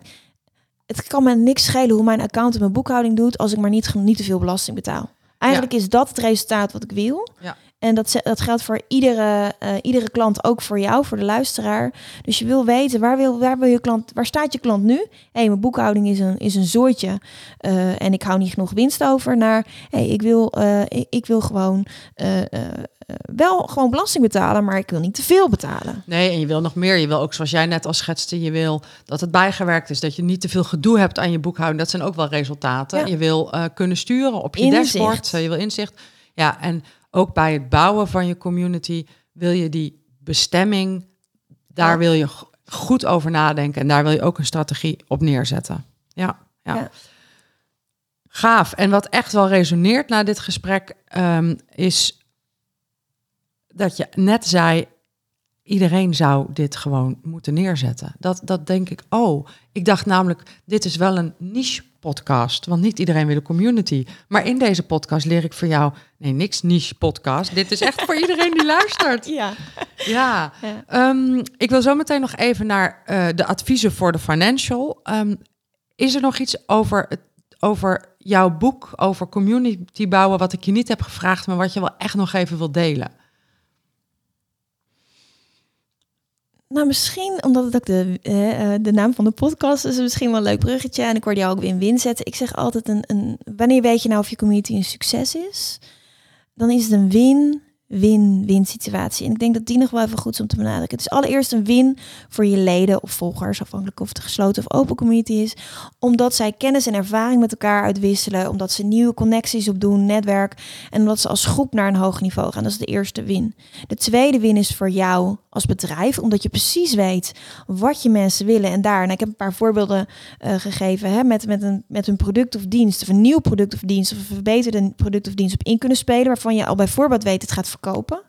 het kan me niks schelen hoe mijn accountant mijn boekhouding doet, als ik maar niet, niet te veel belasting betaal. Eigenlijk is dat het resultaat wat ik wil. Ja. En dat, dat geldt voor iedere, uh, iedere klant, ook voor jou, voor de luisteraar. Dus je wil weten, waar, wil, waar, wil je klant, waar staat je klant nu? Hé, hey, mijn boekhouding is een, is een zooitje uh, en ik hou niet genoeg winst over. Naar, hey, ik, wil, uh, ik, ik, wil gewoon wel gewoon belasting betalen, maar ik wil niet te veel betalen. Nee, en je wil nog meer. Je wil ook, zoals jij net al schetste, je wil dat het bijgewerkt is, dat je niet te veel gedoe hebt aan je boekhouding. Dat zijn ook wel resultaten. Ja. Je wil kunnen sturen op je inzicht. dashboard. je wil inzicht. Ja, en ook bij het bouwen van je community wil je die bestemming, daar wil je goed over nadenken en daar wil je ook een strategie op neerzetten. Ja, ja. ja. Gaaf. En wat echt wel resoneert na dit gesprek um, is dat je net zei, iedereen zou dit gewoon moeten neerzetten. Dat, dat denk ik, oh, ik dacht namelijk, dit is wel een niche podcast, want niet iedereen wil een community. Maar in deze podcast leer ik voor jou, nee, niks niche podcast. Dit is echt voor iedereen die luistert. Ja. Ja. Um, ik wil zo meteen nog even naar uh, de adviezen voor de financial. Um, is er nog iets over, het, over jouw boek, over community bouwen, wat ik je niet heb gevraagd, maar wat je wel echt nog even wil delen? Nou, misschien omdat het ook de, uh, de naam van de podcast is, misschien wel een leuk bruggetje. En ik hoorde jou ook in win zetten. Ik zeg altijd: een, een, wanneer weet je nou of je community een succes is? Dan is het een win win-win situatie. En ik denk dat die nog wel even goed is om te benadrukken. Het is allereerst een win voor je leden of volgers, afhankelijk of het gesloten of open community is, omdat zij kennis en ervaring met elkaar uitwisselen, omdat ze nieuwe connecties opdoen, netwerk en omdat ze als groep naar een hoger niveau gaan. Dat is de eerste win. De tweede win is voor jou als bedrijf, omdat je precies weet wat je mensen willen en daar. Ik heb een paar voorbeelden uh, gegeven hè, met, met, een, met een product of dienst, of een nieuw product of dienst, of een verbeterde product of dienst op in kunnen spelen, waarvan je al bijvoorbeeld weet het gaat verkopen.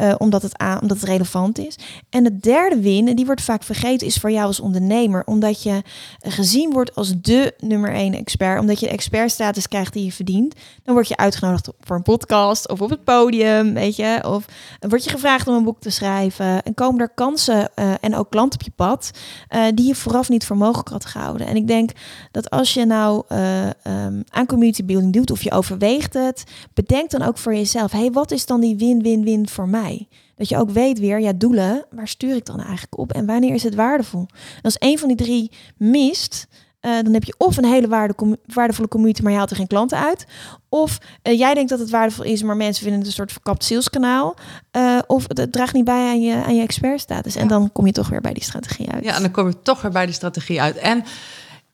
Uh, omdat, het aan, omdat het relevant is. En de derde win, en die wordt vaak vergeten, is voor jou als ondernemer. Omdat je gezien wordt als de nummer één expert. Omdat je de expertstatus krijgt die je verdient. Dan word je uitgenodigd voor een podcast of op het podium, weet je. Of word je gevraagd om een boek te schrijven. En komen er kansen uh, en ook klanten op je pad uh, die je vooraf niet voor mogelijk had gehouden. En ik denk dat als je nou um, aan community building doet of je overweegt het, bedenk dan ook voor jezelf. hey, wat is dan die win-win-win voor mij? Dat je ook weet weer, ja, doelen, waar stuur ik dan eigenlijk op en wanneer is het waardevol? En als een van die drie mist, uh, dan heb je of een hele waarde, waardevolle community, maar je haalt er geen klanten uit. Of uh, jij denkt dat het waardevol is, maar mensen vinden het een soort verkapt saleskanaal. Uh, of het, draagt niet bij aan je, aan je expertstatus. En dan kom je toch weer bij die strategie uit. Ja, en dan kom je toch weer bij die strategie uit. En,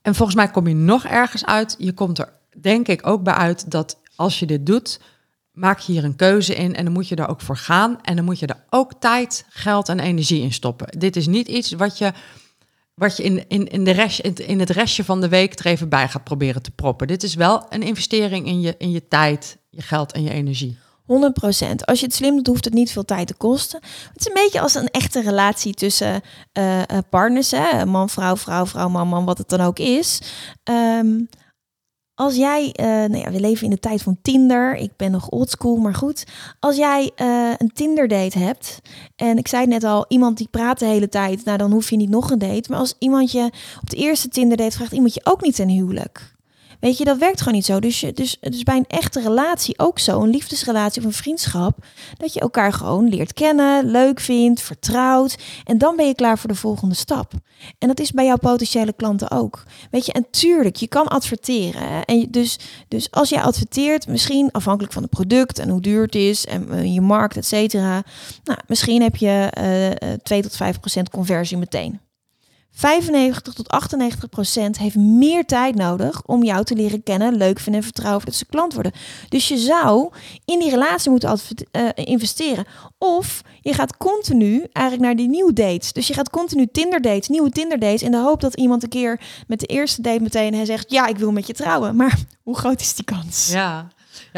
en volgens mij kom je nog ergens uit. Je komt er denk ik ook bij uit dat als je dit doet, maak hier een keuze in en dan moet je er ook voor gaan. En dan moet je er ook tijd, geld en energie in stoppen. Dit is niet iets wat je, wat je in, in, in, de rest, in het restje van de week er even bij gaat proberen te proppen. Dit is wel een investering in je, in je tijd, je geld en je energie. 100%. Als je het slim doet, hoeft het niet veel tijd te kosten. Het is een beetje als een echte relatie tussen uh, partners. Hè? Man, vrouw, vrouw, vrouw, man, man, wat het dan ook is. Um, als jij, uh, nou ja, we leven in de tijd van Tinder. Ik ben nog oldschool, maar goed. Als jij uh, een Tinder date hebt. En ik zei net al, iemand die praat de hele tijd. Nou, dan hoef je niet nog een date. Maar als iemand je op de eerste Tinder date vraagt, iemand je ook niet ten huwelijk. Weet je, dat werkt gewoon niet zo. Dus, je, dus, dus bij een echte relatie ook zo, een liefdesrelatie of een vriendschap, dat je elkaar gewoon leert kennen, leuk vindt, vertrouwt. En dan ben je klaar voor de volgende stap. En dat is bij jouw potentiële klanten ook. Weet je, en tuurlijk, je kan adverteren. En dus, dus als jij adverteert, misschien afhankelijk van het product en hoe duur het is en uh, je markt, et cetera. Nou, misschien heb je uh, 2 tot 5 procent conversie meteen. 95 tot 98 procent heeft meer tijd nodig om jou te leren kennen, leuk vinden en vertrouwen dat ze klant worden. Dus je zou in die relatie moeten uh, investeren. Of je gaat continu eigenlijk naar die nieuwe dates. Dus je gaat continu Tinder dates, nieuwe Tinder dates, in de hoop dat iemand een keer met de eerste date meteen hij zegt, ja, ik wil met je trouwen. Maar hoe groot is die kans? Ja,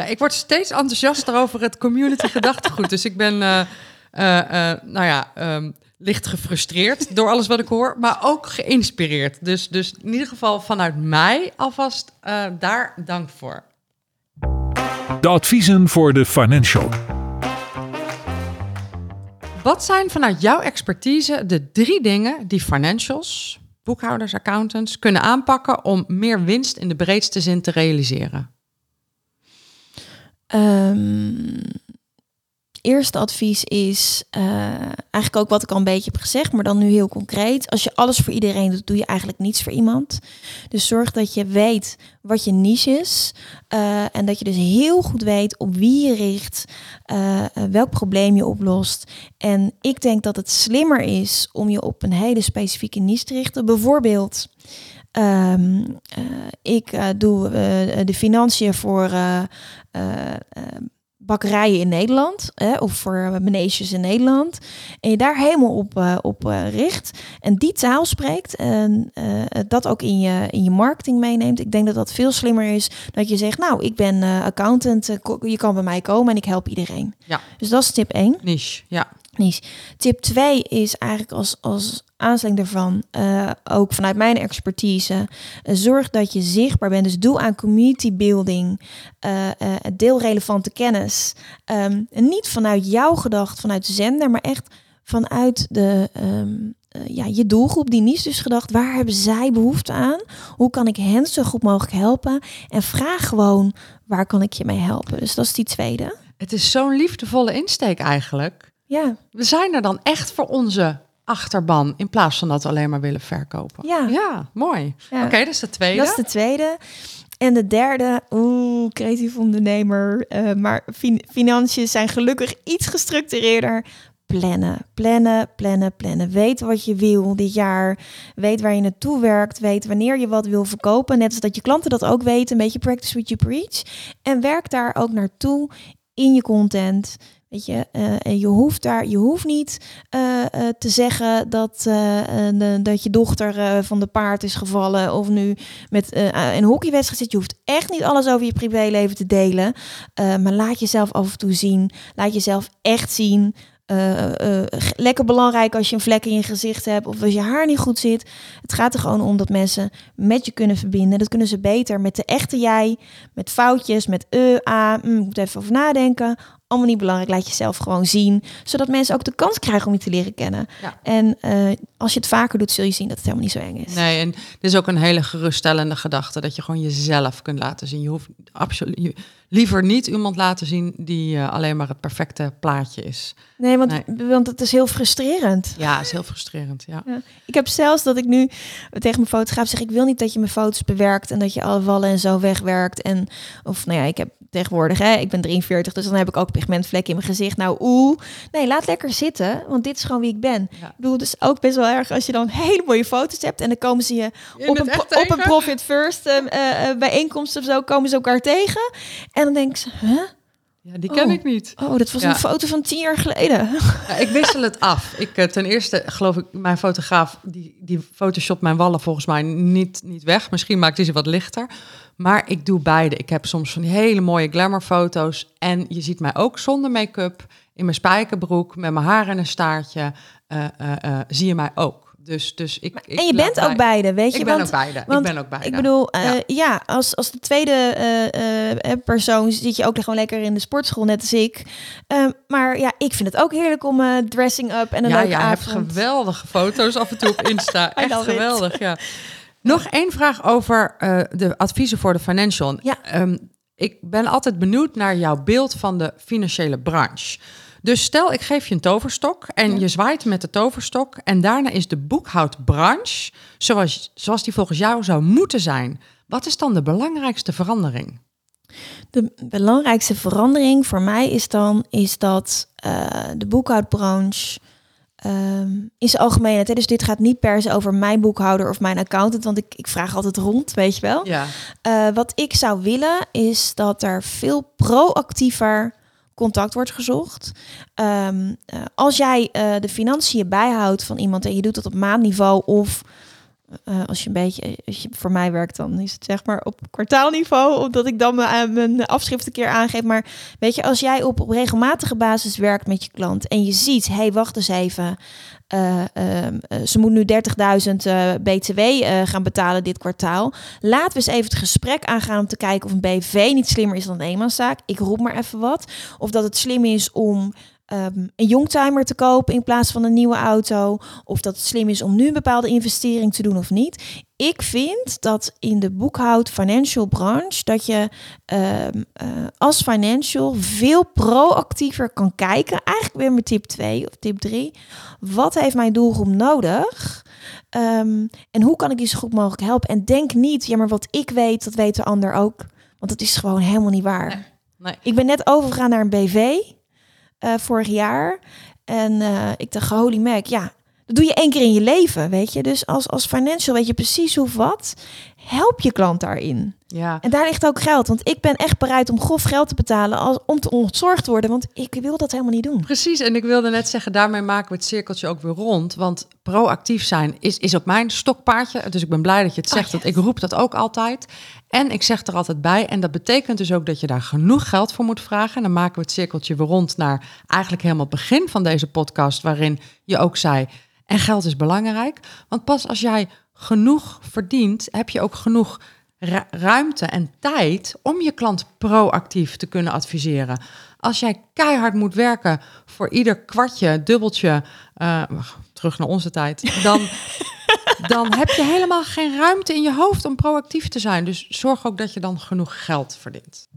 ik word steeds enthousiaster over het community gedachtegoed. Dus ik ben, uh, uh, nou ja. Um, licht gefrustreerd door alles wat ik hoor, maar ook geïnspireerd. Dus, dus in ieder geval vanuit mij alvast uh, daar dank voor. De adviezen voor de financial. Wat zijn vanuit jouw expertise de drie dingen die financials, boekhouders, accountants kunnen aanpakken om meer winst in de breedste zin te realiseren? Um, eerste advies is uh, eigenlijk ook wat ik al een beetje heb gezegd, maar dan nu heel concreet. Als je alles voor iedereen doet, doe je eigenlijk niets voor iemand. Dus zorg dat je weet wat je niche is uh, en dat je dus heel goed weet op wie je richt, uh, welk probleem je oplost. En ik denk dat het slimmer is om je op een hele specifieke niche te richten. Bijvoorbeeld. Um, ik doe de financiën voor bakkerijen in Nederland hè, of voor meneesjes in Nederland en je daar helemaal op, uh, op uh, richt en die taal spreekt en uh, dat ook in je, in je marketing meeneemt. Ik denk dat dat veel slimmer is dat je zegt, nou, ik ben accountant, je kan bij mij komen en ik help iedereen. Ja. Dus dat is tip 1. Niche, ja. Niche. Tip 2 is eigenlijk als, als aansluiting daarvan, uh, ook vanuit mijn expertise, uh, zorg dat je zichtbaar bent. Dus doe aan community building, uh, deel relevante kennis. Um, en niet vanuit jouw gedacht, vanuit de zender, maar echt vanuit de, um, ja, je doelgroep, die niet dus gedacht, waar hebben zij behoefte aan? Hoe kan ik hen zo goed mogelijk helpen? En vraag gewoon, waar kan ik je mee helpen? Dus dat is die tweede. Het is zo'n liefdevolle insteek eigenlijk. Ja. We zijn er dan echt voor onze achterban in plaats van dat alleen maar willen verkopen. Ja, ja mooi. Ja. Oké, okay, dat is de tweede. Dat is de tweede. En de derde, oeh, creatief ondernemer. Uh, maar fin financiën zijn gelukkig iets gestructureerder. Plannen, plannen, plannen, plannen. Weet wat je wil dit jaar. Weet waar je naartoe werkt. Weet wanneer je wat wil verkopen. Net als dat je klanten dat ook weten. Een beetje practice what you preach. En werk daar ook naartoe in je content. Weet je, uh, je hoeft daar, je hoeft niet uh, uh, te zeggen dat, dat je dochter van de paard is gevallen of nu met een hockeywedstrijd zit. Je hoeft echt niet alles over je privéleven te delen. maar laat jezelf af en toe zien. Laat jezelf echt zien. lekker belangrijk als je een vlek in je gezicht hebt of als je haar niet goed zit. Het gaat er gewoon om dat mensen met je kunnen verbinden. Dat kunnen ze beter met de echte jij, met foutjes, met e, a, mm, moet even over nadenken allemaal niet belangrijk. Laat jezelf gewoon zien. Zodat mensen ook de kans krijgen om je te leren kennen. Ja. En uh, als je het vaker doet, zul je zien dat het helemaal niet zo eng is. Nee, en dit is ook een hele geruststellende gedachte. Dat je gewoon jezelf kunt laten zien. Je hoeft absoluut liever niet iemand laten zien die uh, alleen maar het perfecte plaatje is. Nee, want, nee. want het is heel frustrerend. Ja, is heel frustrerend. Ja. ja. Ik heb zelfs dat ik nu tegen mijn fotograaf zeg: ik wil niet dat je mijn foto's bewerkt en dat je alle wallen en zo wegwerkt. En of nou ja, ik heb tegenwoordig, hè, ik ben 43, dus dan heb ik ook pigmentvlekken in mijn gezicht. Nou, oeh, nee, laat lekker zitten, want dit is gewoon wie ik ben. Ja. Ik bedoel, dus ook best wel erg als je dan hele mooie foto's hebt en dan komen ze je op een, op een profit first uh, uh, bijeenkomst of zo komen ze elkaar tegen en dan denk ze, huh? Ja, die ken oh. ik niet. Oh, dat was ja. een foto van tien jaar geleden. Ja, ik wissel het af. Ik, ten eerste geloof ik, mijn fotograaf, die, die photoshop mijn wallen volgens mij niet, niet weg. Misschien maakt hij ze wat lichter. Maar ik doe beide. Ik heb soms van die hele mooie glamourfoto's. En je ziet mij ook zonder make-up, in mijn spijkerbroek, met mijn haar en een staartje. Uh, uh, uh, zie je mij ook. Dus, dus ik, ik en je bent ook beide, weet je? Ik ben ook beide. Want, ik ben ook beide. Ik bedoel, uh, ja. ja, als, als de tweede uh, uh, persoon zit je ook gewoon lekker in de sportschool, net als ik. Uh, maar ja, ik vind het ook heerlijk om dressing up en een ja, leuke ja, avond. Ja, je hebt geweldige foto's af en toe op Insta. Echt geweldig, it. ja. Nog één vraag over de adviezen voor de financial. Ja. Um, ik ben altijd benieuwd naar jouw beeld van de financiële branche. Dus stel, ik geef je een toverstok en je zwaait met de toverstok. En daarna is de boekhoudbranche zoals, zoals die volgens jou zou moeten zijn. Wat is dan de belangrijkste verandering? De belangrijkste verandering voor mij is dan is dat uh, de boekhoudbranche um, in zijn algemeenheid. Dus dit gaat niet per se over mijn boekhouder of mijn accountant, want ik, ik vraag altijd rond, weet je wel. Ja. Uh, wat ik zou willen is dat er veel proactiever contact wordt gezocht. Um, uh, als jij uh, de financiën bijhoudt van iemand en je doet dat op maandniveau of uh, als je een beetje, als je voor mij werkt, dan is het zeg maar op kwartaalniveau, omdat ik dan mijn, afschrift een keer aangeef. Maar weet je, als jij op, op regelmatige basis werkt met je klant en je ziet, hé, hey, wacht eens even, uh, uh, ze moet nu 30.000 BTW gaan betalen dit kwartaal. Laten we eens even het gesprek aangaan om te kijken of een BV niet slimmer is dan een eenmanszaak. Ik roep maar even wat. Of dat het slim is om um, een youngtimer te kopen in plaats van een nieuwe auto. Of dat het slim is om nu een bepaalde investering te doen of niet. Ik vind dat in de boekhoud financial branche dat je um, uh, als financial veel proactiever kan kijken. Eigenlijk weer met tip 2 of tip 3. Wat heeft mijn doelgroep nodig? Um, en hoe kan ik die zo goed mogelijk helpen? En denk niet, ja, maar wat ik weet, dat weet de ander ook. Want dat is gewoon helemaal niet waar. Nee, nee. Ik ben net overgegaan naar een BV uh, vorig jaar. En uh, ik dacht, holy mac, ja, dat doe je één keer in je leven, weet je. Dus als, als financial weet je precies hoe wat. Help je klant daarin. Ja. En daar ligt ook geld. Want ik ben echt bereid om grof geld te betalen als, om te ontzorgd te worden. Want ik wil dat helemaal niet doen. Precies. En ik wilde net zeggen, daarmee maken we het cirkeltje ook weer rond. Want proactief zijn is, is ook mijn stokpaardje. Dus ik ben blij dat je het zegt. Oh, yes. Want ik roep dat ook altijd. En ik zeg er altijd bij. En dat betekent dus ook dat je daar genoeg geld voor moet vragen. En dan maken we het cirkeltje weer rond naar eigenlijk helemaal het begin van deze podcast. Waarin je ook zei, en geld is belangrijk. Want pas als jij genoeg verdient, heb je ook genoeg ruimte en tijd om je klant proactief te kunnen adviseren. Als jij keihard moet werken voor ieder kwartje, dubbeltje, uh, terug naar onze tijd, dan, dan heb je helemaal geen ruimte in je hoofd om proactief te zijn. Dus zorg ook dat je dan genoeg geld verdient.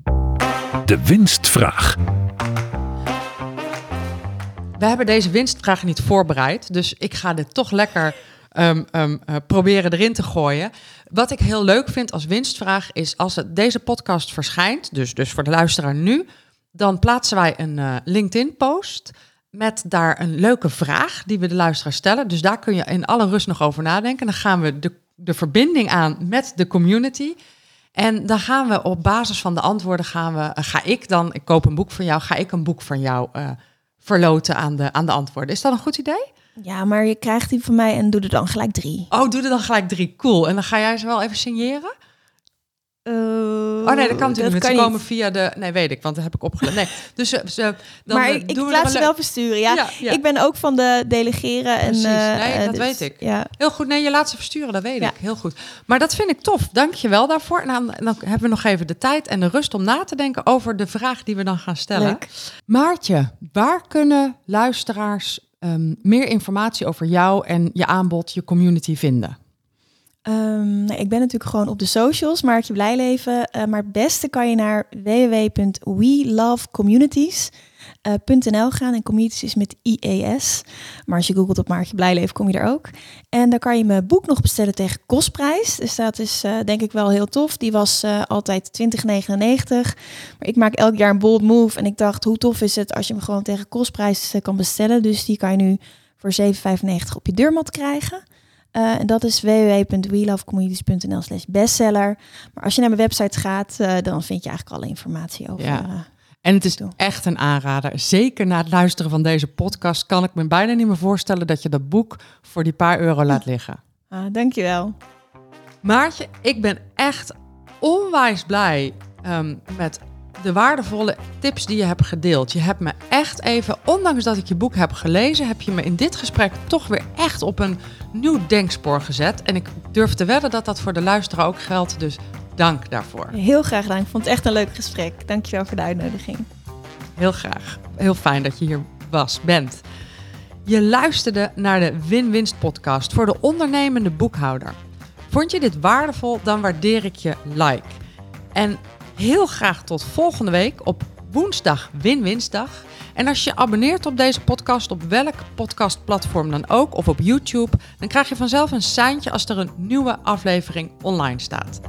De winstvraag. We hebben deze winstvraag niet voorbereid, dus ik ga dit toch lekker um, um, uh, proberen erin te gooien. Wat ik heel leuk vind als winstvraag is als het, deze podcast verschijnt, dus, dus voor de luisteraar nu, dan plaatsen wij een uh, LinkedIn-post met daar een leuke vraag die we de luisteraar stellen. Dus daar kun je in alle rust nog over nadenken. Dan gaan we de, de verbinding aan met de community. En dan gaan we op basis van de antwoorden gaan we, uh, ga ik dan, ik koop een boek van jou, ga ik een boek van jou verloten aan de, aan de antwoorden. Is dat een goed idee? Ja, maar je krijgt die van mij en doe er dan gelijk drie. Oh, doe er dan gelijk drie. Cool. En dan ga jij ze wel even signeren? Uh, oh nee, dat kan natuurlijk niet. Ze komen via de... Nee, weet ik, want dat heb ik opgelet. Nee, dus ze, ze, dan maar ik, doen ik we laat ze wel versturen, ja. Ja, ja. Ik ben ook van de delegeren. Precies, en, uh, nee, dat dus, weet ik. Ja. Heel goed, nee, je laat ze versturen, dat weet ik. Heel goed. Maar dat vind ik tof. Dank je wel daarvoor. En dan, dan hebben we nog even de tijd en de rust om na te denken over de vraag die we dan gaan stellen. Leuk. Maartje, waar kunnen luisteraars um, meer informatie over jou en je aanbod, je community vinden? Um, nou, ik ben natuurlijk gewoon op de socials, Maartje Blijleven. Uh, maar het beste kan je naar www.welovecommunities.nl gaan. En communities is met IES. Maar als je googelt op Maartje Blijleven, kom je er ook. En daar kan je mijn boek nog bestellen tegen kostprijs. Dus dat is uh, denk ik wel heel tof. Die was altijd 20,99. Maar ik maak elk jaar een bold move. En ik dacht, hoe tof is het als je hem gewoon tegen kostprijs kan bestellen. Dus die kan je nu voor 7,95 op je deurmat krijgen. Uh, en dat is www.welovecommunities.nl slash bestseller. Maar als je naar mijn website gaat, uh, dan vind je eigenlijk alle informatie over. Ja. Uh, En het is echt een aanrader. Zeker na het luisteren van deze podcast kan ik me bijna niet meer voorstellen dat je dat boek voor die paar euro laat liggen. ah, dankjewel. Maartje, ik ben echt onwijs blij um, met de waardevolle tips die je hebt gedeeld. Je hebt me echt even, ondanks dat ik je boek heb gelezen, heb je me in dit gesprek toch weer echt op een nieuw denkspoor gezet. En ik durf te wedden dat dat voor de luisteraar ook geldt. Dus dank daarvoor. Heel graag gedaan. Ik vond het echt een leuk gesprek. Dankjewel voor de uitnodiging. Heel graag. Heel fijn dat je hier was, bent. Je luisterde naar de Win-Winst podcast voor de ondernemende boekhouder. Vond je dit waardevol, dan waardeer ik je like. En heel graag tot volgende week op woensdag Win-Winsdag. En als je abonneert op deze podcast op welk podcastplatform dan ook of op YouTube, dan krijg je vanzelf een seintje als er een nieuwe aflevering online staat.